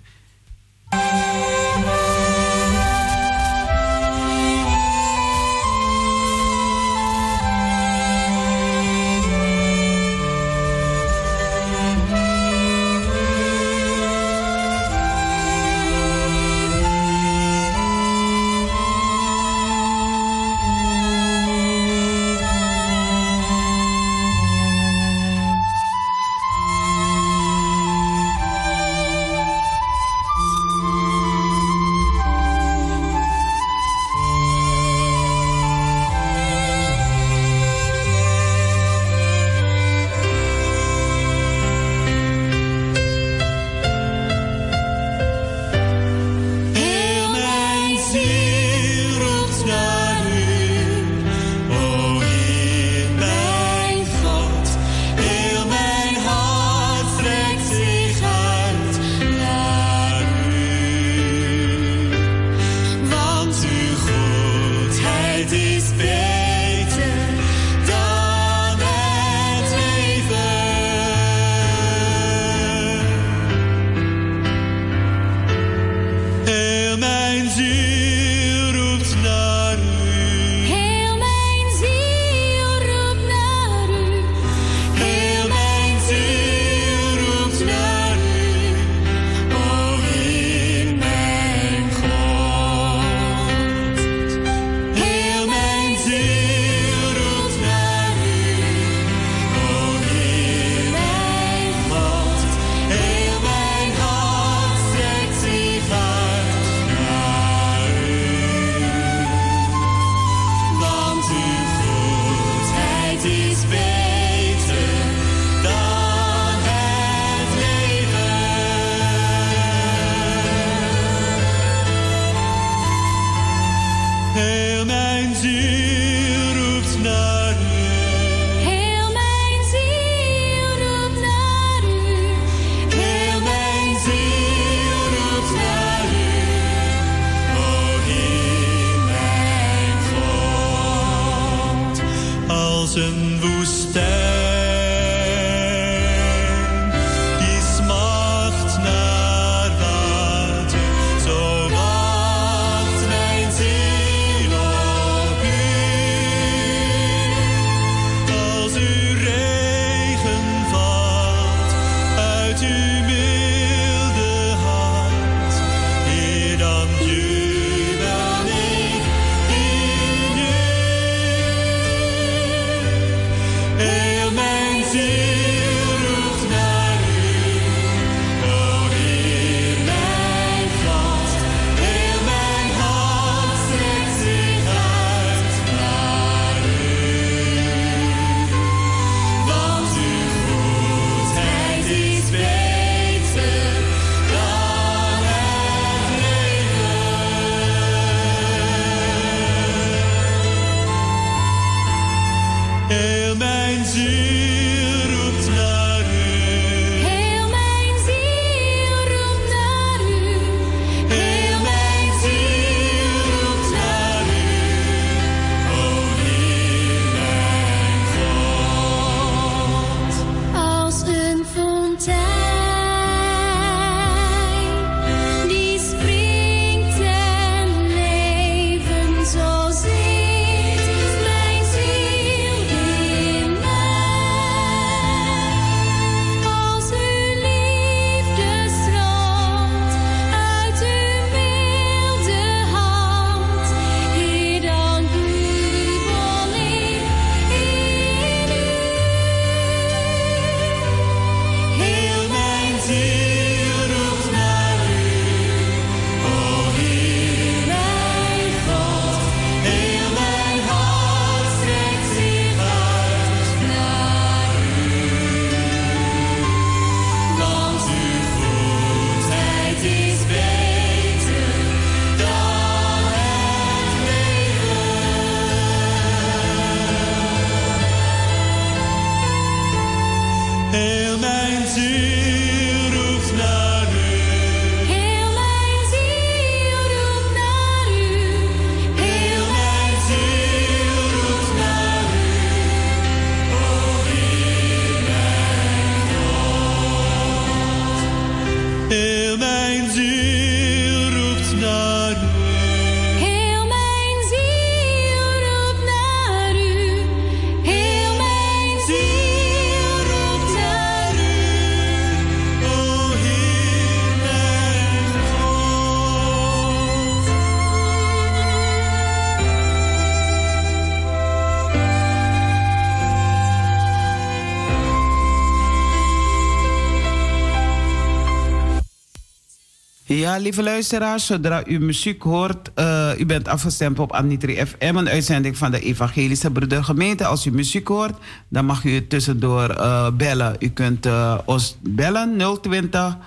Lieve luisteraars, zodra u muziek hoort, uh, u bent afgestemd op Anitri FM, een uitzending van de Evangelische Broedergemeente. Als u muziek hoort, dan mag u tussendoor uh, bellen. U kunt uh, ons bellen 020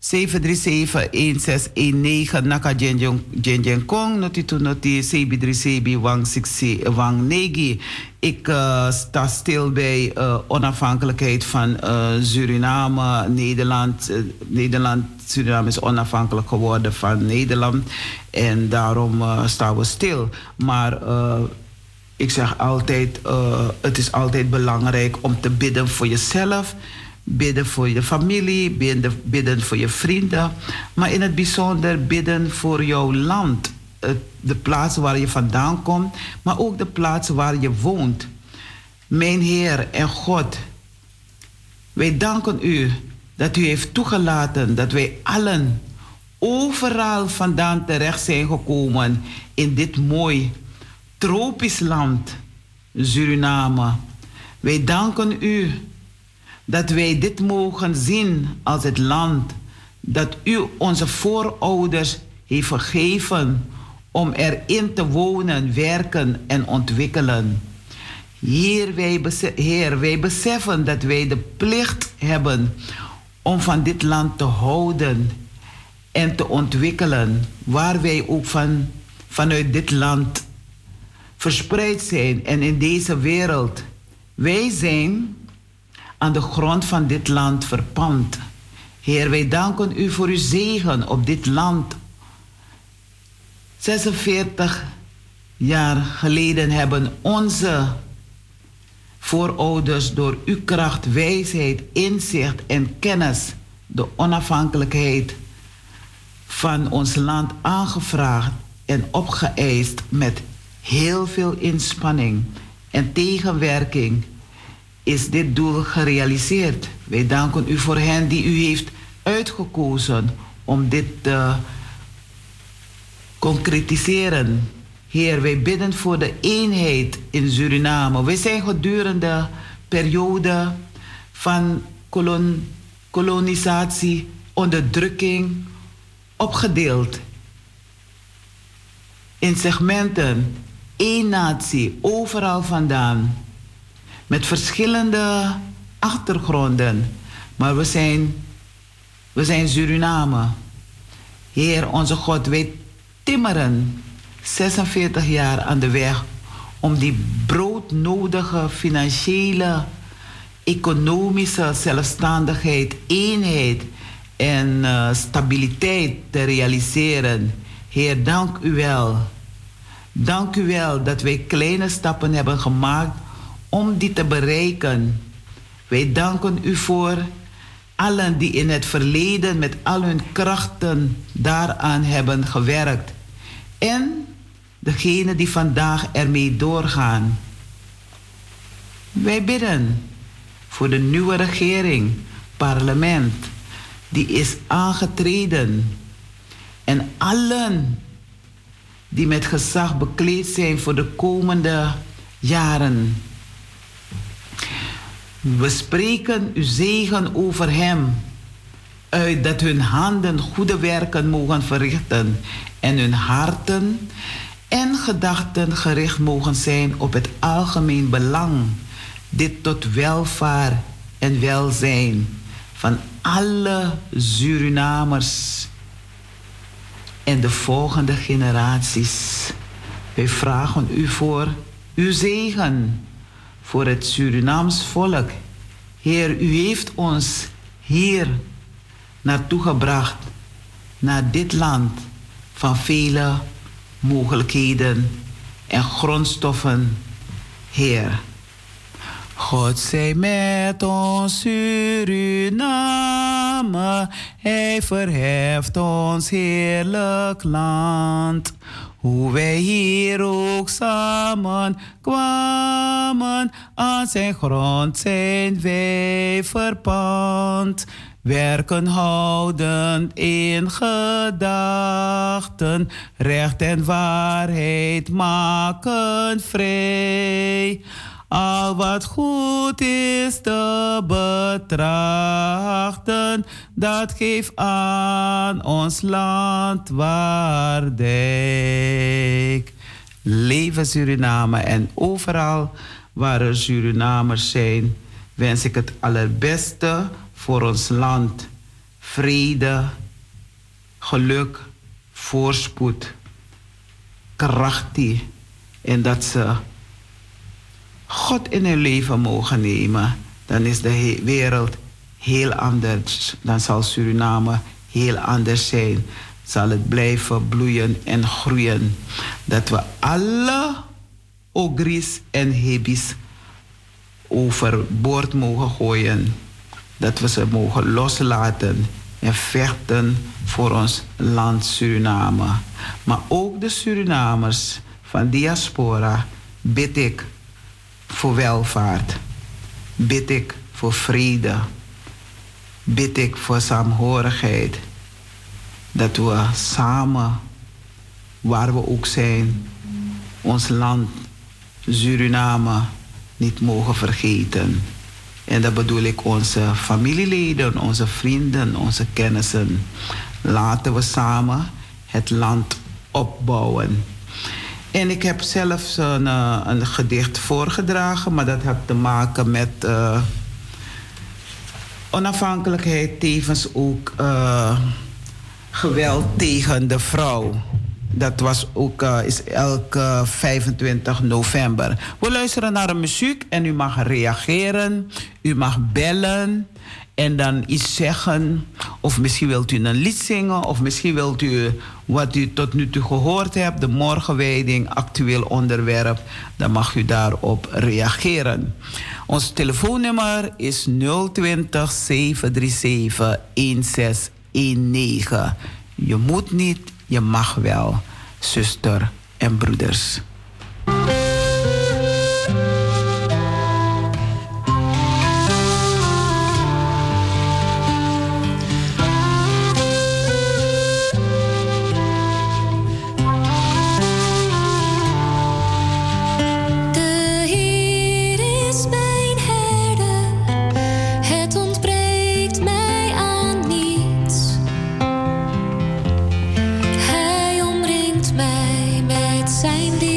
737-1619 Naka Jenjen Kong, noti tu noti CB3CB Wang 6 Wang Negi. Ik uh, sta stil bij uh, onafhankelijkheid van uh, Suriname, Nederland. Nederland, Suriname is onafhankelijk geworden van Nederland. En daarom staan we stil. Maar ik zeg altijd, het is altijd belangrijk om te bidden voor jezelf bidden voor je familie, bidden, bidden voor je vrienden, maar in het bijzonder bidden voor jouw land. De plaats waar je vandaan komt, maar ook de plaats waar je woont. Mijn Heer en God, wij danken u dat u heeft toegelaten dat wij allen overal vandaan terecht zijn gekomen in dit mooi tropisch land, Suriname. Wij danken u dat wij dit mogen zien als het land dat u onze voorouders heeft gegeven om erin te wonen, werken en ontwikkelen. Heer wij, Heer, wij beseffen dat wij de plicht hebben om van dit land te houden en te ontwikkelen, waar wij ook van, vanuit dit land verspreid zijn en in deze wereld. Wij zijn aan de grond van dit land verpand. Heer, wij danken u voor uw zegen op dit land. 46 jaar geleden hebben onze voorouders door uw kracht, wijsheid, inzicht en kennis de onafhankelijkheid van ons land aangevraagd en opgeëist met heel veel inspanning en tegenwerking is dit doel gerealiseerd. Wij danken u voor hen die u heeft uitgekozen om dit te concretiseren. Heer, wij bidden voor de eenheid in Suriname. Wij zijn gedurende periode van kolon, kolonisatie, onderdrukking opgedeeld in segmenten, één natie, overal vandaan met verschillende achtergronden. Maar we zijn, we zijn Suriname. Heer, onze God, wij timmeren 46 jaar aan de weg om die broodnodige financiële, economische zelfstandigheid, eenheid en uh, stabiliteit te realiseren. Heer, dank u wel. Dank u wel dat wij kleine stappen hebben gemaakt om die te bereiken. Wij danken u voor allen die in het verleden met al hun krachten daaraan hebben gewerkt. En degenen die vandaag ermee doorgaan. Wij bidden voor de nieuwe regering, parlement, die is aangetreden. En allen die met gezag bekleed zijn voor de komende jaren. We spreken uw zegen over hem uit dat hun handen goede werken mogen verrichten en hun harten en gedachten gericht mogen zijn op het algemeen belang, dit tot welvaart en welzijn van alle Surinamers en de volgende generaties. Wij vragen u voor uw zegen voor het Surinaams volk. Heer, u heeft ons hier naartoe gebracht, naar dit land van vele mogelijkheden en grondstoffen. Heer, God zij met ons Suriname, Hij verheft ons heerlijk land. Hoe wij hier ook samen kwamen, aan zijn grond zijn wij verpand. Werken houdend in gedachten, recht en waarheid maken vrij. Al wat goed is te betrachten, dat geeft aan ons land waardijk. Leven Suriname en overal waar er Surinamers zijn, wens ik het allerbeste voor ons land. Vrede, geluk, voorspoed, krachtie. En dat ze God in hun leven mogen nemen. Dan is de wereld heel anders. Dan zal Suriname heel anders zijn. Zal het blijven bloeien en groeien. Dat we alle ogris en hebis overboord mogen gooien. Dat we ze mogen loslaten en vechten voor ons land Suriname. Maar ook de Surinamers van diaspora bid ik voor welvaart. Bid ik voor vrede. Bid ik voor saamhorigheid. Dat we samen, waar we ook zijn, ons land Suriname niet mogen vergeten. En dat bedoel ik onze familieleden, onze vrienden, onze kennissen. Laten we samen het land opbouwen. En ik heb zelfs een, uh, een gedicht voorgedragen, maar dat heeft te maken met uh, onafhankelijkheid, tevens ook uh, geweld tegen de vrouw. Dat was ook, is elke 25 november. We luisteren naar de muziek en u mag reageren. U mag bellen en dan iets zeggen. Of misschien wilt u een lied zingen. Of misschien wilt u wat u tot nu toe gehoord hebt. De morgenwijding, actueel onderwerp. Dan mag u daarop reageren. Ons telefoonnummer is 020 737 1619. Je moet niet je mag wel, zuster en broeders. het zijn die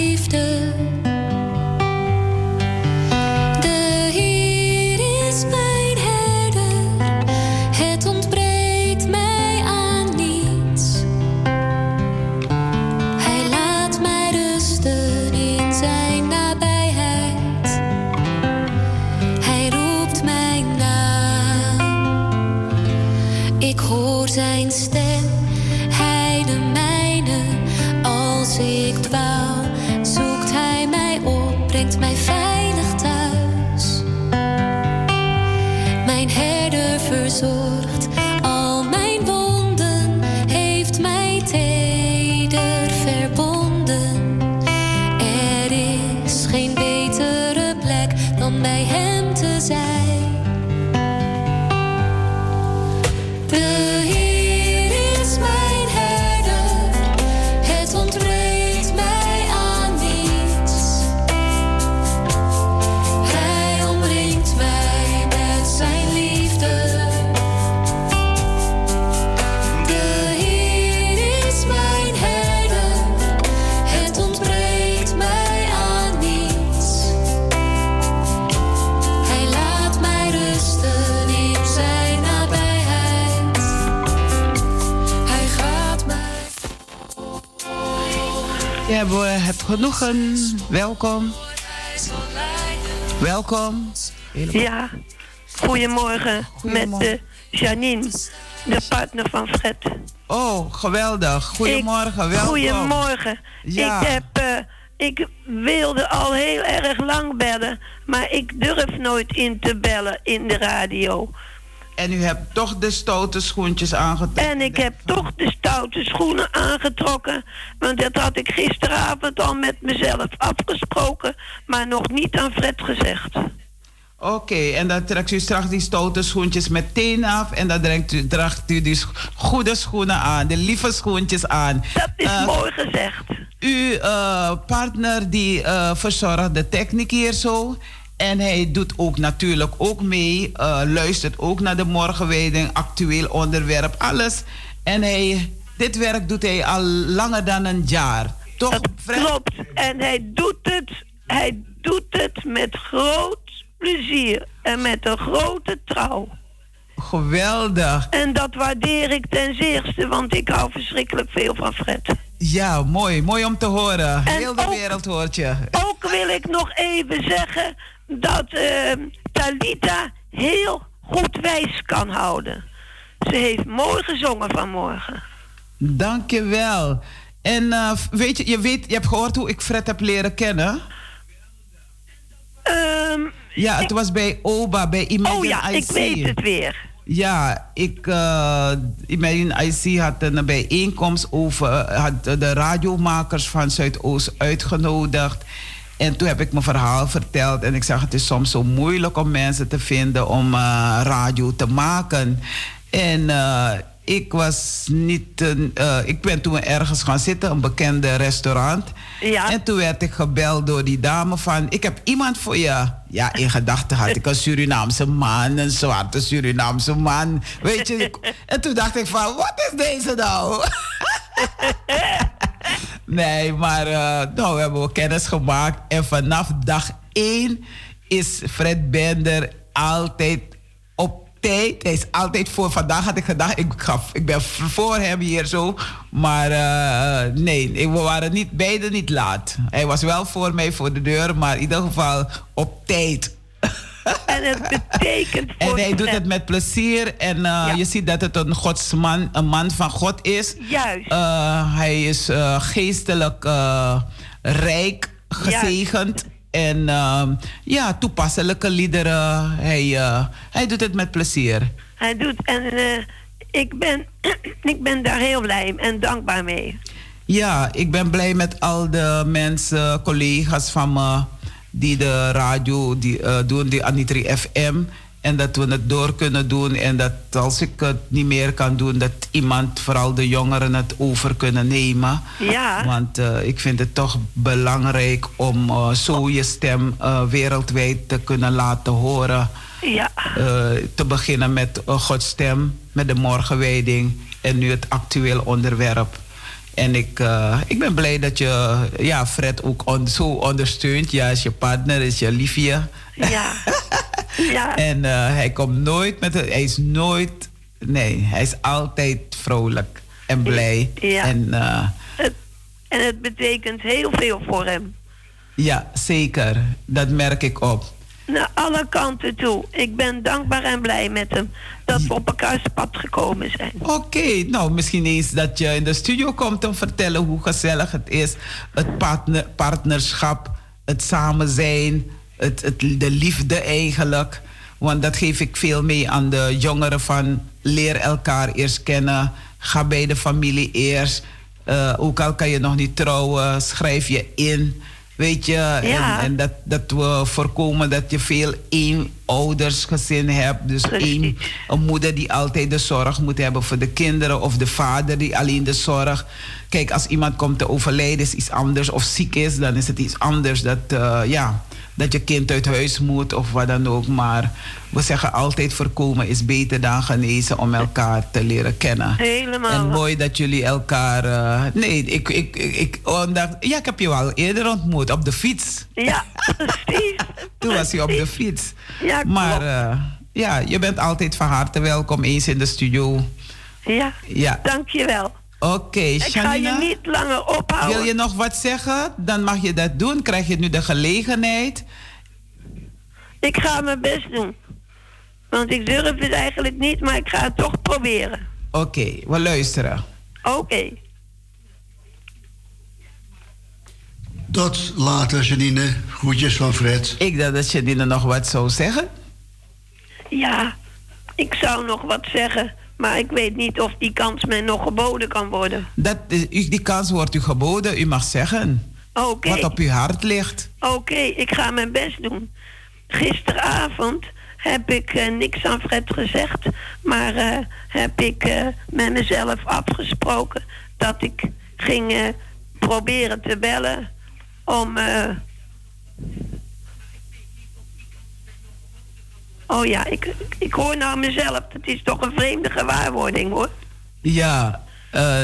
genoegen. Welkom. Welkom. Ja, goedemorgen, met de Janine, de partner van Fred. Oh, geweldig. Goedemorgen, welkom. Goedemorgen. Ja. Ik, heb, uh, ik wilde al heel erg lang bellen, maar ik durf nooit in te bellen in de radio. En u hebt toch de stoute schoentjes aangetrokken. En ik heb toch de stoute schoenen aangetrokken. Want dat had ik gisteravond al met mezelf afgesproken. Maar nog niet aan Fred gezegd. Oké, en dan trekt u straks die stoute schoentjes meteen af. En dan draagt u, draagt u die goede schoenen aan, de lieve schoentjes aan. Dat is uh, mooi gezegd. Uw uh, partner die uh, verzorgt de techniek hier zo. En hij doet ook natuurlijk ook mee, uh, luistert ook naar de morgenwijding, actueel onderwerp, alles. En hij, dit werk doet hij al langer dan een jaar. Toch? Dat klopt. En hij doet het, hij doet het met groot plezier en met een grote trouw. Geweldig. En dat waardeer ik ten zeerste, want ik hou verschrikkelijk veel van Fred. Ja, mooi. Mooi om te horen. Heel de wereld hoort je. Ook wil ik nog even zeggen dat uh, Talita heel goed wijs kan houden. Ze heeft mooi gezongen vanmorgen. Dank je wel. En uh, weet je, je, weet, je hebt gehoord hoe ik Fred heb leren kennen? Um, ja, het was bij OBA, bij Imagine Oh ja, IC. ik weet het weer. Ja, ik, uh, Imagine IC had een bijeenkomst over, had de radiomakers van Zuidoost uitgenodigd. En toen heb ik mijn verhaal verteld. En ik zeg, het is soms zo moeilijk om mensen te vinden om uh, radio te maken. En uh, ik was niet. Uh, ik ben toen ergens gaan zitten, een bekende restaurant. Ja. En toen werd ik gebeld door die dame van: Ik heb iemand voor je. Ja, in gedachten had ik een Surinaamse man, een zwarte Surinaamse man. Weet je. en toen dacht ik: van, Wat is deze nou? nee, maar uh, nou, we hebben kennis gemaakt. En vanaf dag één is Fred Bender altijd op tijd. Hij is altijd voor. Vandaag had ik gedacht, ik, gaf, ik ben voor hem hier zo. Maar uh, nee, we waren niet, beide niet laat. Hij was wel voor mij voor de deur, maar in ieder geval op tijd. En het betekent voor En hij doet het met plezier. En uh, ja. je ziet dat het een godsman, een man van God is. Juist. Uh, hij is uh, geestelijk rijk, gezegend. Juist. En ja, toepasselijke liederen. Hij, hij doet het met plezier. Hij doet. En ik, ben, ik ben daar heel blij en dankbaar mee. Ja, ik ben blij met al de mensen, collega's van me die de radio die, uh, doen, die Anitri FM. En dat we het door kunnen doen. En dat als ik het niet meer kan doen, dat iemand, vooral de jongeren, het over kunnen nemen. Ja. Want uh, ik vind het toch belangrijk om uh, zo je stem wereldwijd te kunnen laten horen. Ja. te beginnen met Gods stem, met de morgenwijding. En nu het actueel onderwerp. En ik, uh, ik ben blij dat je ja, Fred ook on, zo ondersteunt. Ja, is je partner, is je liefje. Ja. ja. en uh, hij komt nooit met. Hij is nooit. Nee, hij is altijd vrolijk en blij. Ja. En, uh, het, en het betekent heel veel voor hem. Ja, zeker. Dat merk ik op. Naar alle kanten toe. Ik ben dankbaar en blij met hem dat we op elkaars pad gekomen zijn. Oké, nou misschien eens dat je in de studio komt om vertellen hoe gezellig het is. Het partner, partnerschap, het samen zijn, het, het, de liefde eigenlijk. Want dat geef ik veel mee aan de jongeren van leer elkaar eerst kennen. Ga bij de familie eerst. Uh, ook al kan je nog niet trouwen, schrijf je in. Weet je, ja. en, en, dat, dat we voorkomen dat je veel eenoudersgezin hebt. Dus één, een moeder die altijd de zorg moet hebben voor de kinderen, of de vader die alleen de zorg. Kijk, als iemand komt te overlijden, is iets anders, of ziek is, dan is het iets anders. Dat, uh, ja, dat je kind uit huis moet of wat dan ook. Maar we zeggen altijd voorkomen is beter dan genezen om elkaar te leren kennen. Helemaal. En mooi dat jullie elkaar. Uh, nee, ik, ik, ik, ik, ja, ik heb je al eerder ontmoet op de fiets. Ja, precies. Toen was je op de fiets. Ja, maar uh, ja, je bent altijd van harte welkom eens in de studio. Ja, ja. dankjewel. Oké, okay, Ik ga je niet langer ophouden. Wil je nog wat zeggen? Dan mag je dat doen. Krijg je nu de gelegenheid. Ik ga mijn best doen. Want ik durf het eigenlijk niet, maar ik ga het toch proberen. Oké, okay, we luisteren. Oké. Okay. Tot later, Janine. Groetjes van Fred. Ik dacht dat Janine nog wat zou zeggen. Ja, ik zou nog wat zeggen. Maar ik weet niet of die kans mij nog geboden kan worden. Dat, die kans wordt u geboden, u mag zeggen. Okay. Wat op uw hart ligt. Oké, okay, ik ga mijn best doen. Gisteravond heb ik uh, niks aan Fred gezegd. Maar uh, heb ik uh, met mezelf afgesproken dat ik ging proberen te bellen om Oh ja, ik, ik hoor nou mezelf. Het is toch een vreemde gewaarwording hoor. Ja, uh,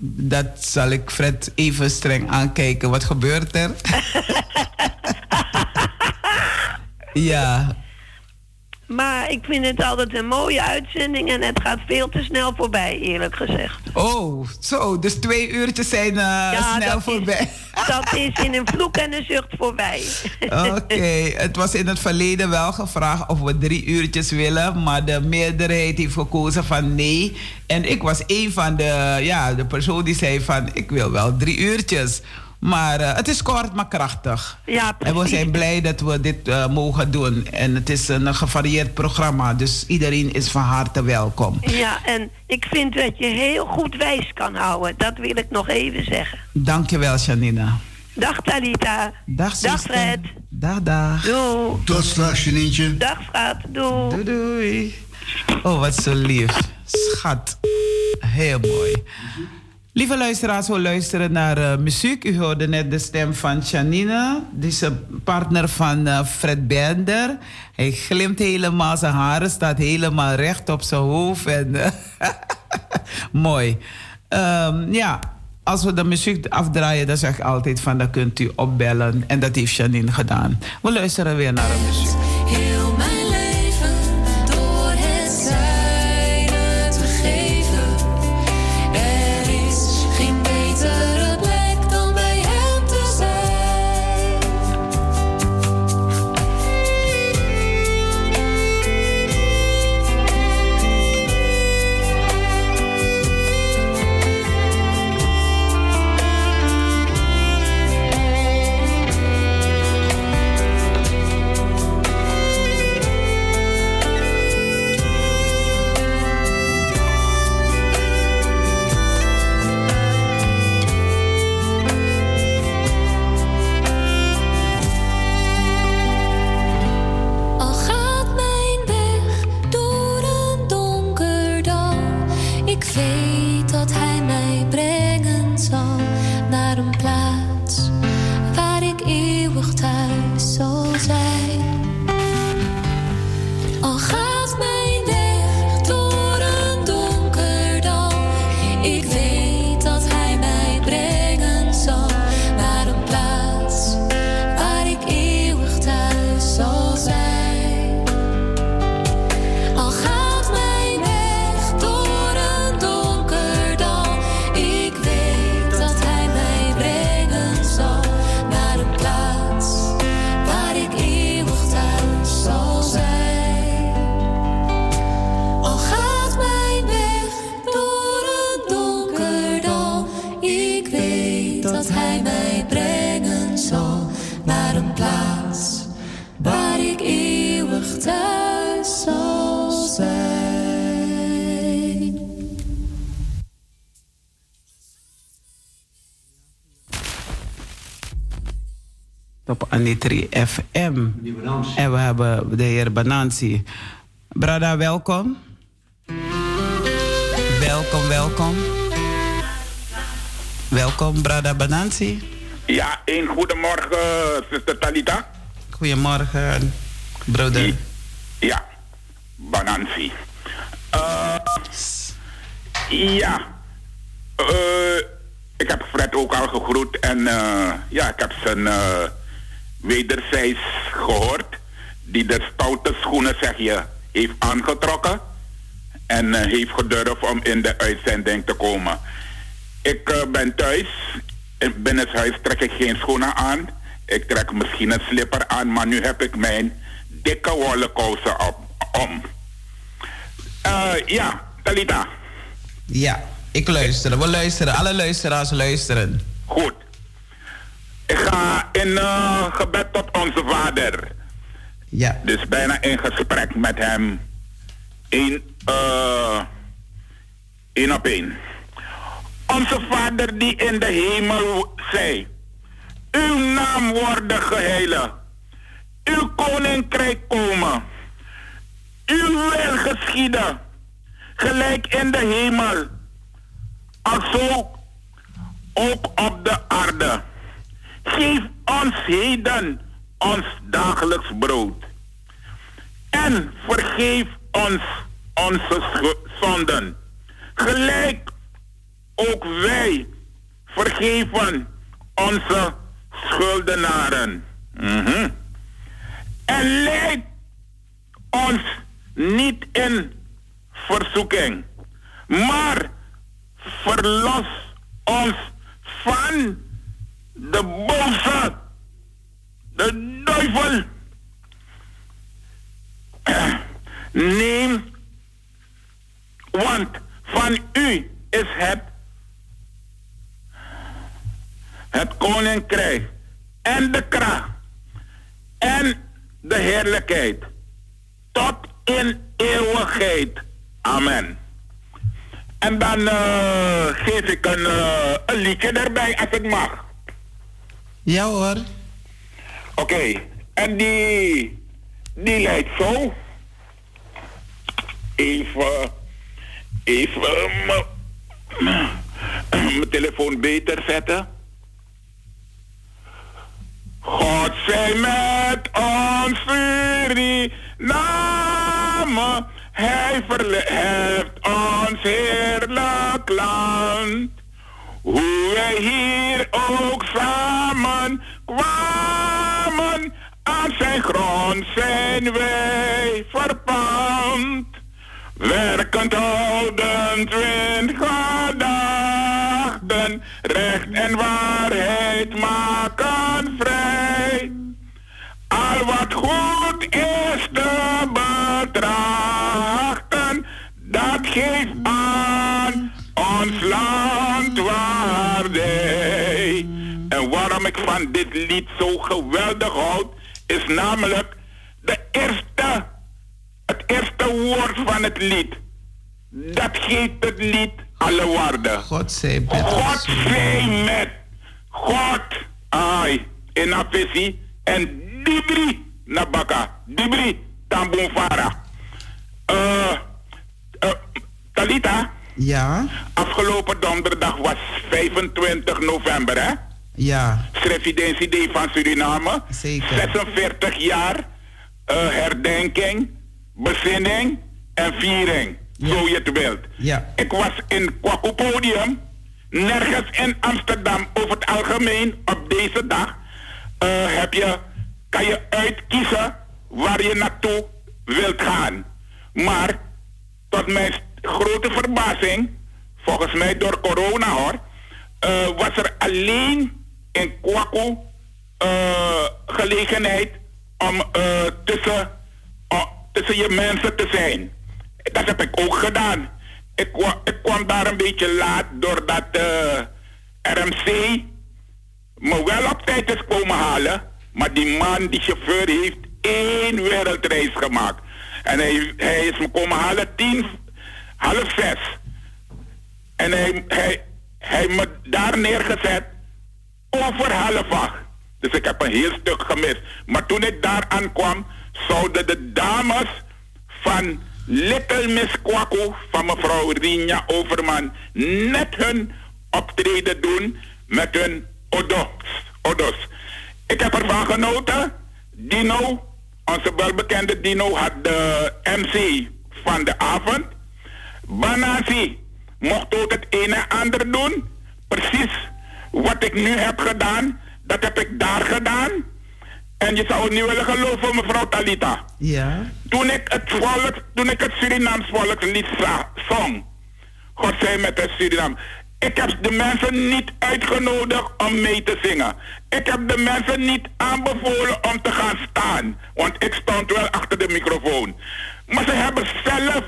dat zal ik Fred even streng aankijken. Wat gebeurt er? ja. Maar ik vind het altijd een mooie uitzending en het gaat veel te snel voorbij, eerlijk gezegd. Oh, zo, dus twee uurtjes zijn uh, snel voorbij. Dat is in een vloek en een zucht voorbij. Oké, het was in het verleden wel gevraagd of we drie uurtjes willen, maar de meerderheid heeft gekozen van nee. En ik was een van de, ja, de persoon die zei van ik wil wel drie uurtjes. Maar uh, het is kort, maar krachtig. Ja, precies. En we zijn blij dat we dit uh, mogen doen. En het is een gevarieerd programma, dus iedereen is van harte welkom. Ja, en ik vind dat je heel goed wijs kan houden. Dat wil ik nog even zeggen. Dankjewel, Janina. Dag Talita. Dag, dag Fred. Dag, dag. Doei. Tot straks, Janintje. Dag, schat. Doei. Doei, doei. Oh, wat zo lief. Schat. Heel mooi. Lieve luisteraars, we luisteren naar uh, muziek. U hoorde net de stem van Janine. Die is een partner van uh, Fred Bender. Hij glimt helemaal, zijn haren staat helemaal recht op zijn hoofd. En, mooi. Um, ja, als we de muziek afdraaien, dan zeg ik altijd van... dan kunt u opbellen. En dat heeft Janine gedaan. We luisteren weer naar de muziek. Heer Banansi. Brada, welkom. Welkom, welkom. Welkom, Brada Banansi. Ja, een goedemorgen, zuster Talita. Goedemorgen, broeder. Ja, Banansi. Uh, ja, uh, ik heb Fred ook al gegroet en uh, ja, ik heb zijn wederzijds gehoord. Die de stoute schoenen, zeg je, heeft aangetrokken. En heeft gedurfd om in de uitzending te komen. Ik ben thuis. In binnenshuis trek ik geen schoenen aan. Ik trek misschien een slipper aan, maar nu heb ik mijn dikke wollen kousen op, om. Uh, ja, Talita. Ja, ik luister. We luisteren. Alle luisteraars luisteren. Goed. Ik ga in gebed tot onze vader. Ja. Dus bijna in gesprek met hem. Eén, uh, één op één. Onze vader die in de hemel zei. Uw naam worden geheiligd. Uw koninkrijk komen. Uw wil geschieden. Gelijk in de hemel. Alzo ook op de aarde. Geef ons heden ons dagelijks brood. En vergeef ons onze zonden. Gelijk ook wij vergeven onze schuldenaren. Mhm. En leid ons niet in verzoeking, maar verlos ons van de boze, de duivel. Neem, want van u is het, het koninkrijk en de kracht en de heerlijkheid tot in eeuwigheid. Amen. En dan eh, geef ik een, eh, een liedje erbij als het mag. Ja hoor. Oké, en die, die leidt zo. Even, even mijn- mijn telefoon beter zetten. God zij met ons Suriname. Hij verheft ons heerlijk land. Hoe wij hier ook samen kwamen, aan zijn grond zijn wij verpand. Werkend houdend wind gedachten, recht en waarheid maken vrij. Al wat goed is te betrachten, dat geeft aan ons land waardij. En waarom ik van dit lied zo geweldig houd, is namelijk de eerste, het eerste woord van het lied. Dat geeft het lied alle waarde. God zij met God zij met God. Ai, in een visie. En dibri nabaka. Dibri tambonfara. Eh, eh, Talita, Ja, afgelopen donderdag was 25 november, hè? Ja, Srevidentie van Suriname. Zeker. 46 jaar eh, herdenking, bezinning en viering. Zo je het wilt. ja. Ik was in Kwaku Podium. Nergens in Amsterdam over het algemeen op deze dag eh, heb je, kan je uitkiezen waar je naartoe wilt gaan. Maar tot mijn grote verbazing, volgens mij door corona hoor, eh, was er alleen in Kwaku eh, gelegenheid om eh, tussen, oh, tussen je mensen te zijn. Dat heb ik ook gedaan. Ik, ik kwam daar een beetje laat doordat eh RMC me wel op tijd is komen halen. Maar die man, die chauffeur, heeft één wereldreis gemaakt. En hij, hij is me komen halen tien, half zes. En hij, hij, hij me daar neergezet over half acht. Dus ik heb een heel stuk gemist. Maar toen ik daar aankwam, zouden de dames van Little Miss Kwaku van mevrouw Rinja Overman net hun optreden doen met hun odos. odos. Ik heb ervan genoten. Dino, onze welbekende Dino, had de MC van de avond. Banasi mocht ook het een en ander doen. Precies wat ik nu heb gedaan, dat heb ik daar gedaan. En je zou het niet willen geloven, mevrouw Talita. Ja, Toen ik het, volk, toen ik het Surinaams volkslied za- zong, God zij met het Suriname. Ik heb de mensen niet uitgenodigd om mee te zingen. Ik heb de mensen niet aanbevolen om te gaan staan. Want ik stond wel achter de microfoon. Maar ze hebben zelf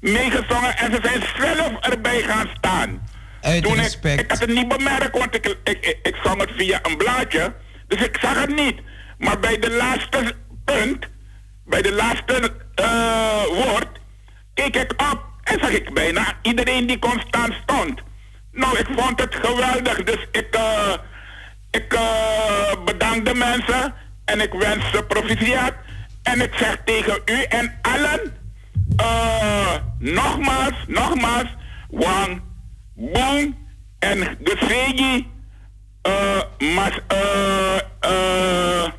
meegezongen en ze zijn zelf erbij gaan staan. Uit Toen ik, respect. ik had het niet bemerkt, want ik, ik, ik, zong het via een blaadje. Dus ik zag het niet. Maar bij de laatste punt, bij de laatste eh, woord, keek ik op en zag ik bijna iedereen die constant stond. Nou, ik vond het geweldig, dus ik, eh, ik eh, bedank de mensen en ik wens ze proficiat. En ik zeg tegen u en allen, nogmaals, nogmaals, Wang, Boom en Gesegi, eh, mas, eh, eh,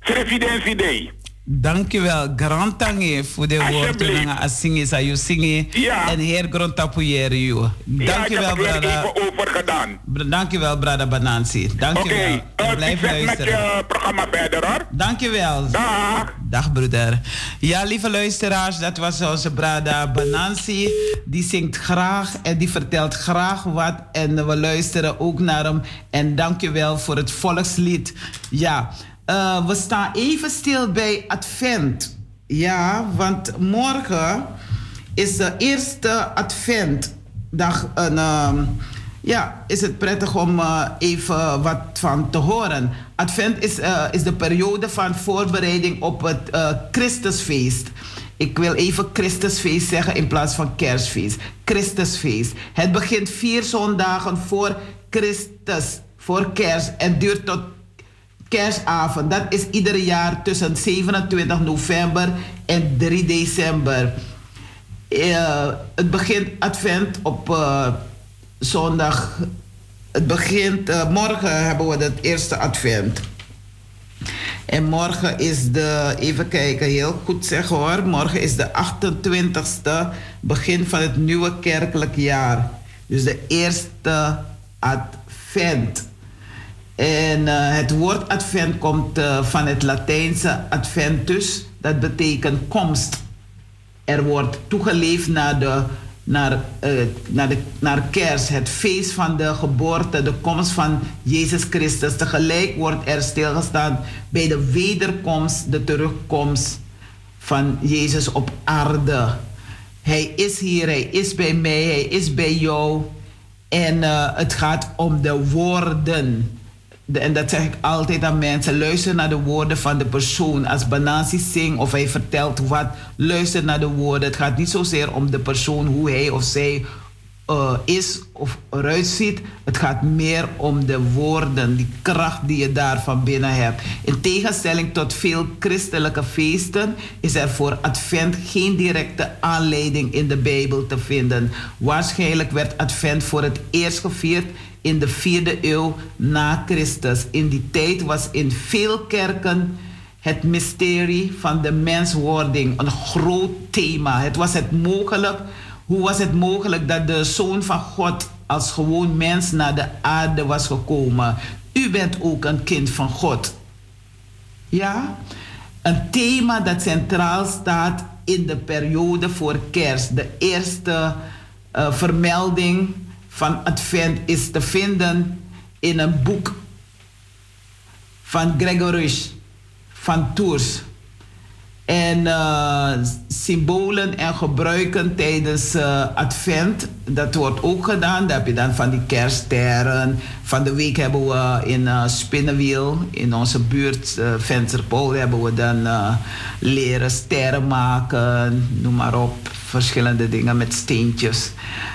Srevidentie Day. Dankjewel, Grand Tangi, voor de woorden. Asingi, sayu singi. Ja. En heer you. Dankjewel, ja, ik brada. even overgedaan. Dankjewel, brada Banansi. Dankjewel. Oké, okay, blijf succes met luisteren. je programma verder hoor. Dankjewel. Dag. Dag broeder. Ja, lieve luisteraars, dat was onze brada Banansi. Die zingt graag en die vertelt graag wat. En we luisteren ook naar hem. En dankjewel voor het volkslied. Ja, eh, we staan even stil bij Advent. Ja, want morgen is de eerste Adventdag. Een, ehm, ja, is het prettig om eh, even wat van te horen. Advent is, eh, is de periode van voorbereiding op het Christusfeest. Ik wil even Christusfeest zeggen in plaats van kerstfeest. Christusfeest. Het begint vier zondagen voor Christus, voor kerst en duurt tot kerstavond. Dat is ieder jaar tussen 27 november en 3 december. Eh, het begint advent op eh, zondag. Het begint, eh, morgen hebben we het eerste advent. En morgen is de, even kijken, heel goed zeggen hoor. Morgen is de 28ste, begin van het nieuwe kerkelijk jaar. Dus de eerste advent. En eh, het woord advent komt eh, van het Latijnse adventus. Dat betekent komst. Er wordt toegeleefd naar, de, naar, eh, naar, de, naar kerst, het feest van de geboorte, de komst van Jezus Christus. Tegelijk wordt er stilgestaan bij de wederkomst, de terugkomst van Jezus op aarde. Hij is hier, hij is bij mij, hij is bij jou. En het gaat om de woorden. En dat zeg ik altijd aan mensen. Luister naar de woorden van de persoon. Als Banasi zingt of hij vertelt wat, luister naar de woorden. Het gaat niet zozeer om de persoon, hoe hij of zij eh, is of eruit ziet. Het gaat meer om de woorden, die kracht die je daar van binnen hebt. In tegenstelling tot veel christelijke feesten is er voor Advent geen directe aanleiding in de Bijbel te vinden. Waarschijnlijk werd Advent voor het eerst gevierd in de vierde eeuw na Christus. In die tijd was in veel kerken het mysterie van de menswording een groot thema. Het was het mogelijk, hoe was het mogelijk dat de Zoon van God als gewoon mens naar de aarde was gekomen? U bent ook een kind van God. Ja? Een thema dat centraal staat in de periode voor kerst. De eerste eh, vermelding van Advent is te vinden in een boek van Gregorius van Tours. En eh, symbolen en gebruiken tijdens eh, Advent, dat wordt ook gedaan. Daar heb je dan van die kerststerren. Van de week hebben we in uh, Spinnenwiel, in onze buurt, uh, Vensterpol, hebben we dan leren sterren maken, noem maar op. Verschillende dingen met steentjes.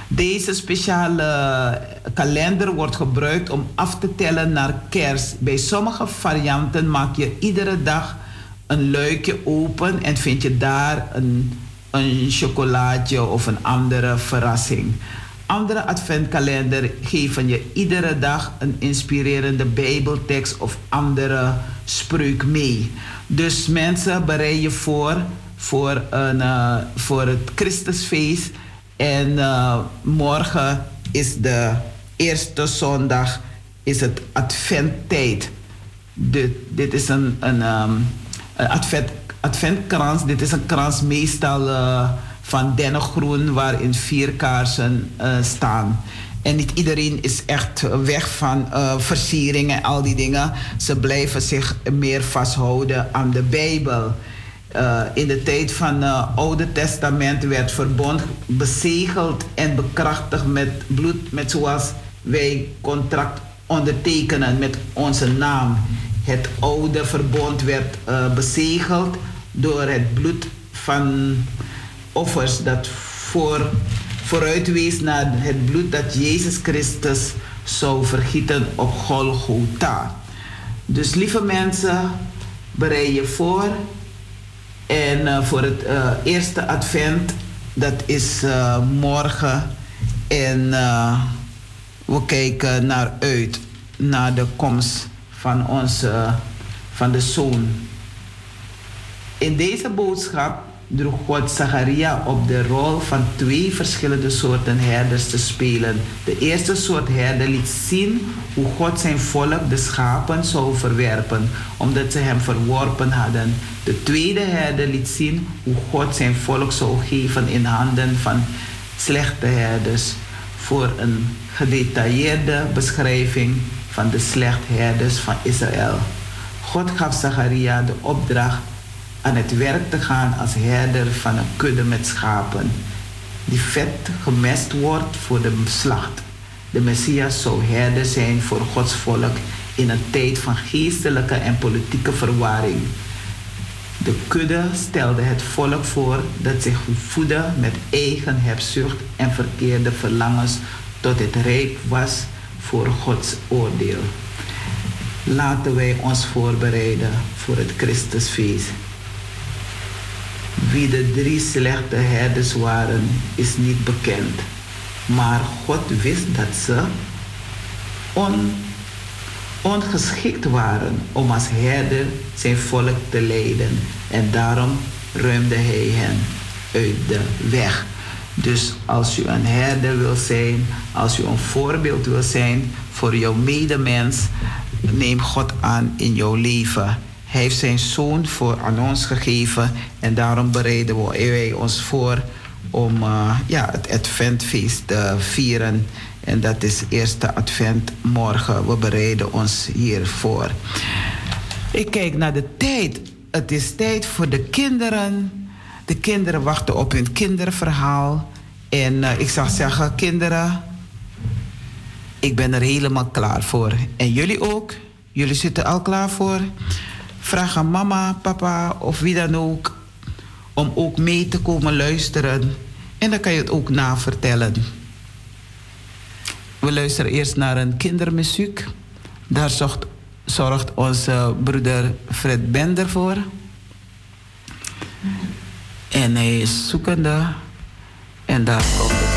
Deze speciale kalender wordt gebruikt om af te tellen naar kerst. Bij sommige varianten maak je iedere dag een luikje open en vind je daar een, een chocolaatje of een andere verrassing. Andere adventkalender geven je iedere dag een inspirerende bijbeltekst of andere spreuk mee. Dus mensen bereid je voor voor, een, uh, voor het Christusfeest. En uh, morgen is de eerste zondag, is het adventtijd. Dit, dit is een, een, een advent, adventkrans. Dit is een krans meestal uh, van dennengroen waarin vier kaarsen staan. En niet iedereen is echt weg van uh, versieringen en al die dingen. Ze blijven zich meer vasthouden aan de Bijbel. In de tijd van het Oude Testament werd verbond bezegeld en bekrachtigd met bloed, met zoals wij contract ondertekenen met onze naam. Het oude verbond werd uh, bezegeld door het bloed van offers dat voor, vooruitwees naar het bloed dat Jezus Christus zou vergieten op Golgotha. Dus lieve mensen, bereid je voor. En uh, voor het uh, eerste advent, dat is morgen. En we kijken naar uit, naar de komst van onze, van de zoon. In deze boodschap droeg God Zacharia op de rol van twee verschillende soorten herders te spelen. De eerste soort herder liet zien hoe God zijn volk, de schapen, zou verwerpen, omdat ze hem verworpen hadden. De tweede herder liet zien hoe God zijn volk zou geven in handen van slechte herders. Voor een gedetailleerde beschrijving van de slechtherders van Israël. God gaf Zacharia de opdracht aan het werk te gaan als herder van een kudde met schapen, die vet gemest wordt voor de slacht. De Messias zou herder zijn voor Gods volk in een tijd van geestelijke en politieke verwarring. De kudde stelde het volk voor dat zich voedde met eigen hebzucht en verkeerde verlangens tot het rijp was voor Gods oordeel. Laten wij ons voorbereiden voor het Christusfeest. Wie de drie slechte herders waren, is niet bekend. Maar God wist dat ze on, ongeschikt waren om als herder zijn volk te leiden. En daarom ruimde hij hen uit de weg. Dus als u een herder wil zijn, als u een voorbeeld wil zijn voor jouw medemens, neem God aan in jouw leven. Hij heeft zijn zoon voor aan ons gegeven en daarom bereiden wij ons voor om uh, ja, het Adventfeest te vieren. En dat is eerste Advent morgen. We bereiden ons hiervoor. Ik kijk naar de tijd. Het is tijd voor de kinderen. De kinderen wachten op hun kinderverhaal. En uh, ik zou zeggen, kinderen, ik ben er helemaal klaar voor. En jullie ook? Jullie zitten al klaar voor? Vraag aan mama, papa of wie dan ook om ook mee te komen luisteren. En dan kan je het ook navertellen. We luisteren eerst naar een kindermuziek. Daar zorgt, zorgt onze broeder Fred Bender voor. En hij is zoekende. En daar komt het.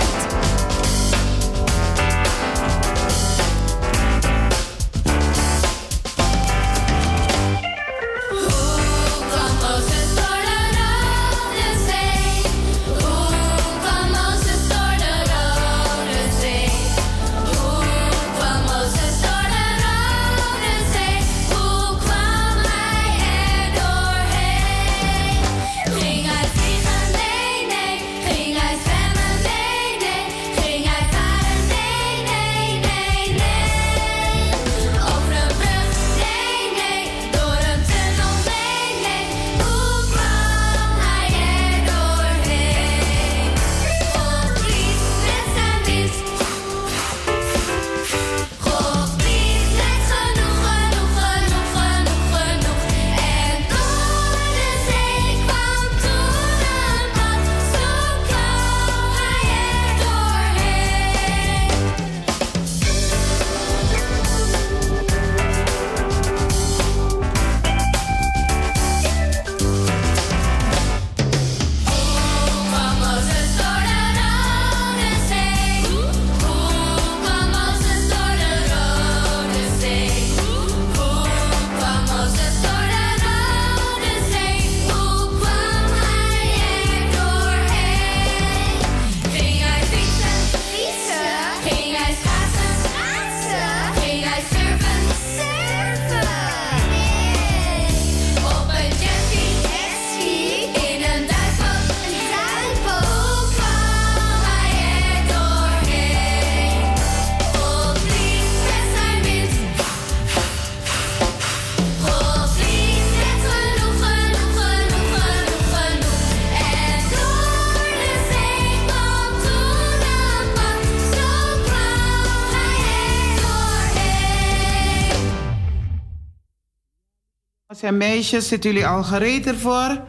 Meisjes, zitten jullie al gereed ervoor?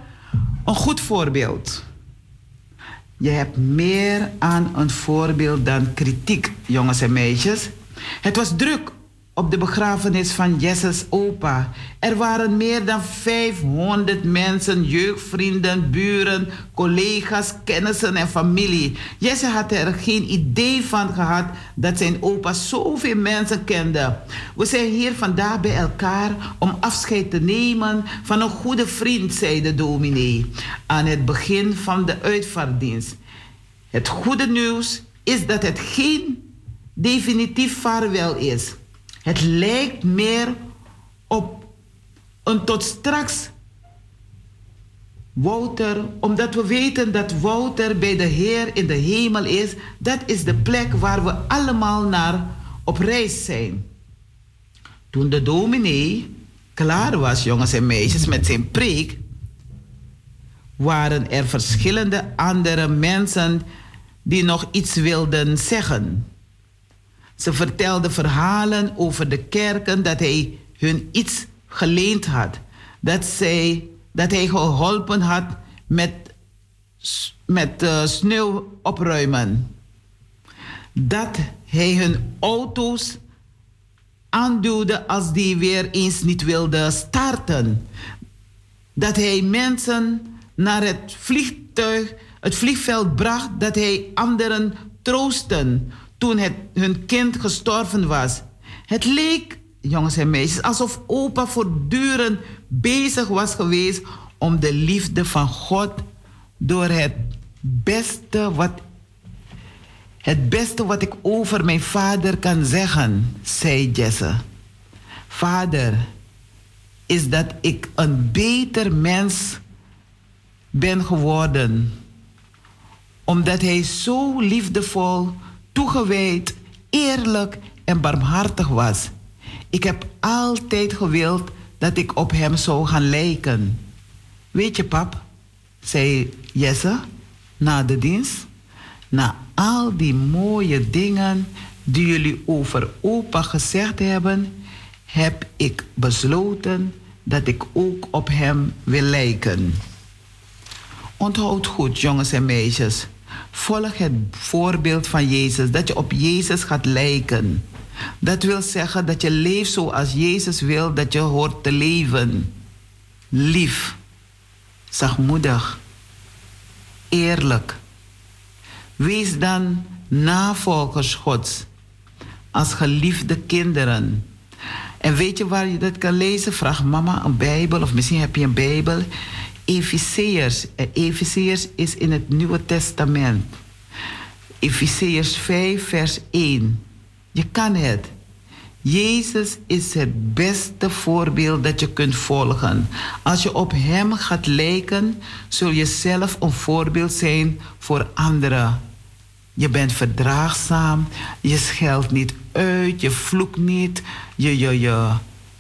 Een goed voorbeeld. Je hebt meer aan een voorbeeld dan kritiek, jongens en meisjes. Het was druk op de begrafenis van Jesse's opa. Er waren meer dan 500 mensen, jeugdvrienden, buren, collega's, kennissen en familie. Jesse had er geen idee van gehad dat zijn opa zoveel mensen kende. We zijn hier vandaag bij elkaar om afscheid te nemen van een goede vriend, zei de dominee aan het begin van de uitvaarddienst. Het goede nieuws is dat het geen definitief vaarwel is. Het lijkt meer op een tot straks Wouter, omdat we weten dat Wouter bij de Heer in de hemel is, dat is de plek waar we allemaal naar op reis zijn. Toen de dominee klaar was, jongens en meisjes, met zijn preek, waren er verschillende andere mensen die nog iets wilden zeggen. Ze vertelde verhalen over de kerken dat hij hun iets geleend had. Dat, zij, dat hij geholpen had met, met uh, sneeuw opruimen. Dat hij hun auto's aanduwde als die weer eens niet wilden starten. Dat hij mensen naar het vliegtuig, het vliegveld bracht, dat hij anderen troosten toen het, hun kind gestorven was. Het leek, jongens en meisjes, alsof opa voortdurend bezig was geweest om de liefde van God door het beste wat het beste wat ik over mijn vader kan zeggen, zei Jesse. Vader, is dat ik een beter mens ben geworden. Omdat hij zo liefdevol toegewijd, eerlijk en barmhartig was. Ik heb altijd gewild dat ik op hem zou gaan lijken. Weet je, pap, zei Jesse na de dienst, na al die mooie dingen die jullie over opa gezegd hebben, heb ik besloten dat ik ook op hem wil lijken. Onthoud goed, jongens en meisjes. Volg het voorbeeld van Jezus, dat je op Jezus gaat lijken. Dat wil zeggen dat je leeft zoals Jezus wil dat je hoort te leven. Lief, zachtmoedig, eerlijk. Wees dan navolgers Gods als geliefde kinderen. En weet je waar je dat kan lezen? Vraag mama een Bijbel of misschien heb je een Bijbel. Efezeërs. Efezeërs is in het Nieuwe Testament. Efezeërs 5, vers 1. Je kan het. Jezus is het beste voorbeeld dat je kunt volgen. Als je op Hem gaat lijken, zul je zelf een voorbeeld zijn voor anderen. Je bent verdraagzaam, je scheldt niet uit, je vloekt niet, je, je, je,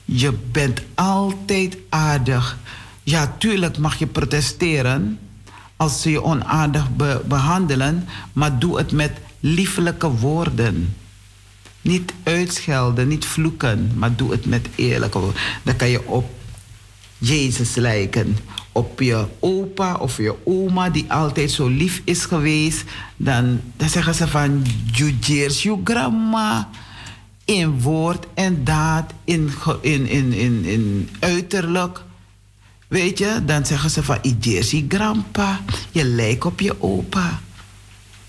je bent altijd aardig. Ja, tuurlijk mag je protesteren als ze je onaardig behandelen, maar doe het met liefelijke woorden. Niet uitschelden, niet vloeken, maar doe het met eerlijke woorden. Dan kan je op Jezus lijken. Op je opa of je oma die altijd zo lief is geweest. Dan, dan zeggen ze van, you je grandma. In woord en daad, in, in, in, in, in uiterlijk. Weet je, dan zeggen ze van, Jersey grandpa, je lijkt op je opa.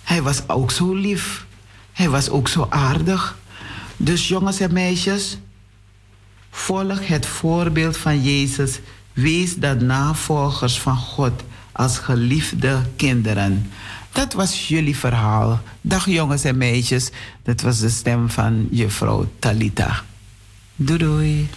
Hij was ook zo lief. Hij was ook zo aardig. Dus jongens en meisjes, volg het voorbeeld van Jezus. Wees dan navolgers van God als geliefde kinderen. Dat was jullie verhaal. Dag jongens en meisjes. Dat was de stem van juffrouw Talita. Doei doei.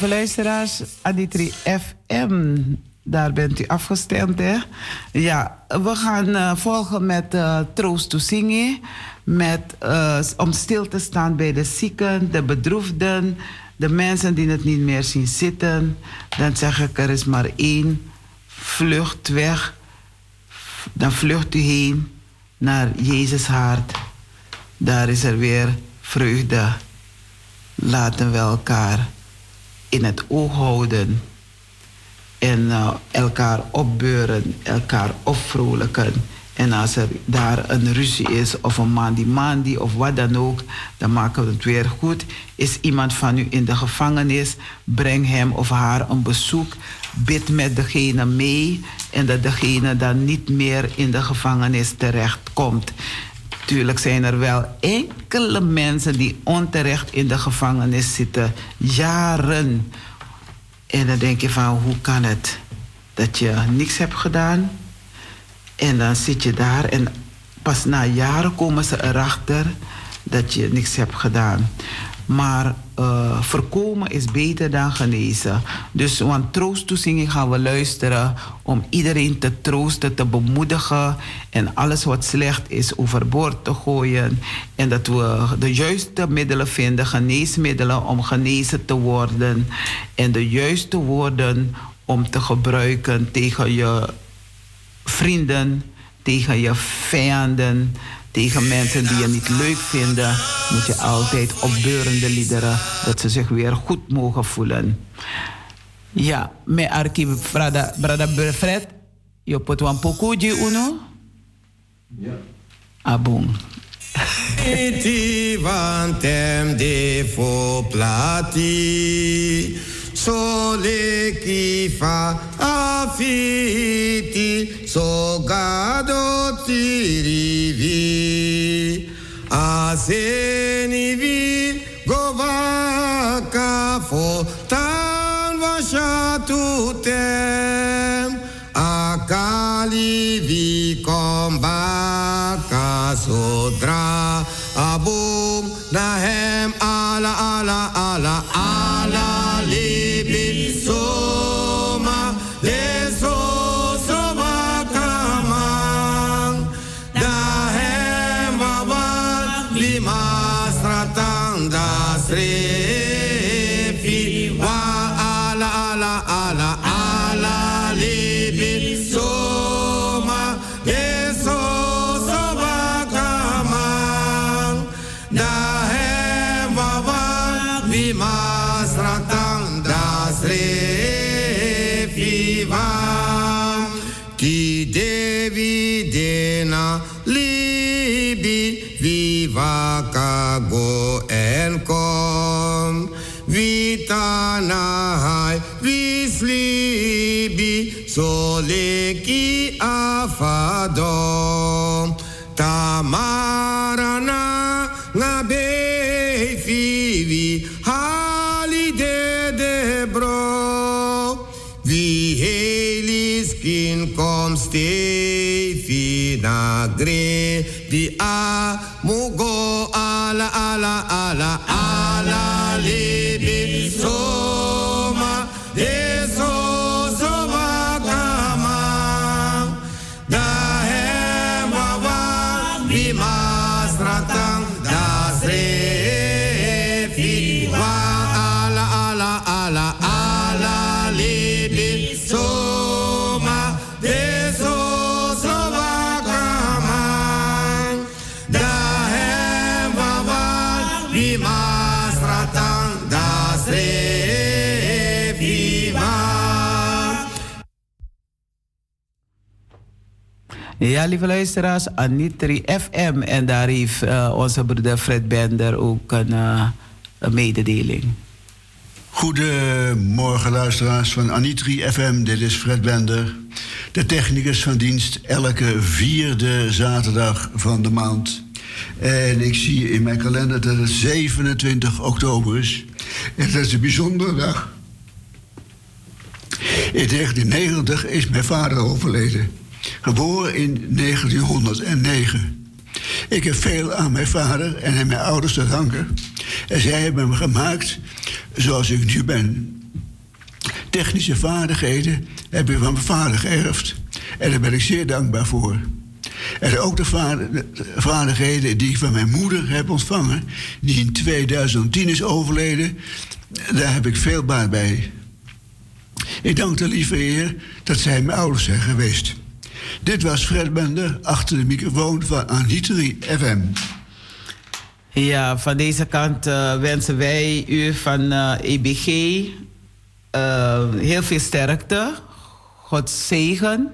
Lieve luisteraars, Aditri FM, daar bent u afgestemd, hè? Ja, we gaan uh, volgen met uh, Troost to Zingen, met, uh, om stil te staan bij de zieken, de bedroefden, de mensen die het niet meer zien zitten. Dan zeg ik, er is maar één vlucht weg. Dan vlucht u heen naar Jezus hart. Daar is er weer vreugde. Laten we elkaar in het oog houden. En uh, elkaar opbeuren, elkaar opvrolijken. En als er daar een ruzie is of een mandi-mandi of wat dan ook, dan maken we het weer goed. Is iemand van u in de gevangenis, breng hem of haar een bezoek. Bid met degene mee en dat degene dan niet meer in de gevangenis terechtkomt. Tuurlijk zijn er wel enkele mensen die onterecht in de gevangenis zitten, jaren. En dan denk je van, hoe kan het dat je niks hebt gedaan? En dan zit je daar en pas na jaren komen ze erachter dat je niks hebt gedaan. Maar uh, voorkomen is beter dan genezen. Dus want troosttoezinging gaan we luisteren om iedereen te troosten, te bemoedigen en alles wat slecht is overboord te gooien. En dat we de juiste middelen vinden, geneesmiddelen om genezen te worden. En de juiste woorden om te gebruiken tegen je vrienden, tegen je vijanden, tegen mensen die je niet leuk vinden, moet je altijd opbeurende liederen, dat ze zich weer goed mogen voelen. Ja, me arki brada brada Fred, je pot wan pokoji uno? Ja. Abong. Iti vantem de fo plati sole kifa afiti sogado tirivi asenivi govaka fo akali vi kombaka sodra abum nahem ala ala en kom vitanahai vislibi soleki afadom tamarana ngabe fivi halide de bro wie helis kin kom stefi na gre di a mugo ala ala ala Ja, lieve luisteraars, Anitri FM. En daar heeft uh, onze broeder Fred Bender ook een, uh, een mededeling. Goedemorgen luisteraars van Anitri FM. Dit is Fred Bender, de technicus van dienst elke vierde zaterdag van de maand. En ik zie in mijn kalender dat het 27 oktober is. En dat is een bijzondere dag. In 1990 is mijn vader overleden. Geboren in 1909. Ik heb veel aan mijn vader en aan mijn ouders te danken. En zij hebben me gemaakt zoals ik nu ben. Technische vaardigheden heb ik van mijn vader geërfd. En daar ben ik zeer dankbaar voor. En ook de vaardigheden die ik van mijn moeder heb ontvangen, die in 2010 is overleden, daar heb ik veel baat bij. Ik dank de lieve Heer dat zij mijn ouders zijn geweest. Dit was Fred Bender achter de microfoon van Anitri FM. Ja, van deze kant uh, wensen wij u van uh, eh, EBG uh, eh, heel veel sterkte, God zegen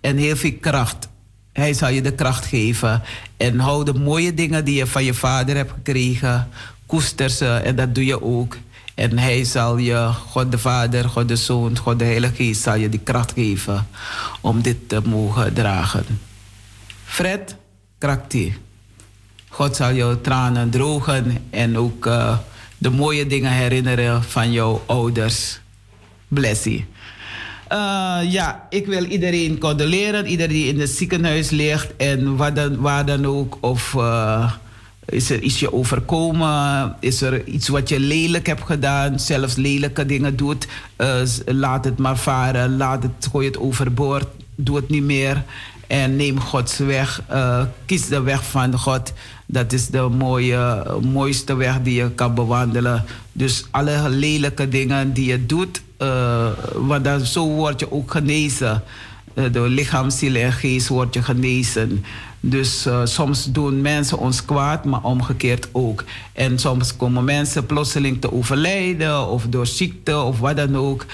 en heel veel kracht. Hij zal je de kracht geven. En hou de mooie dingen die je van je vader hebt gekregen, koester ze en dat doe je ook. En hij zal je, God de Vader, God de Zoon, God de Heilige Geest, zal je die kracht geven om dit te mogen dragen. Fred, krakti. God zal jouw tranen drogen en ook uh, de mooie dingen herinneren van jouw ouders. Bless you. Uh, ja, ik wil iedereen condoleren, iedereen die in het ziekenhuis ligt en wat dan, waar dan ook. Of uh, is er iets je overkomen? Is er iets wat je lelijk hebt gedaan? Zelfs lelijke dingen doet? Uh, laat het maar varen. Laat het, gooi het overboord. Doe het niet meer. En neem Gods weg. Uh, kies de weg van God. Dat is de mooie, mooiste weg die je kan bewandelen. Dus alle lelijke dingen die je doet, uh, want dan, zo word je ook genezen. Door lichaam, ziel en geest word je genezen. Dus uh, soms doen mensen ons kwaad, maar omgekeerd ook. En soms komen mensen plotseling te overlijden of door ziekte of wat dan ook.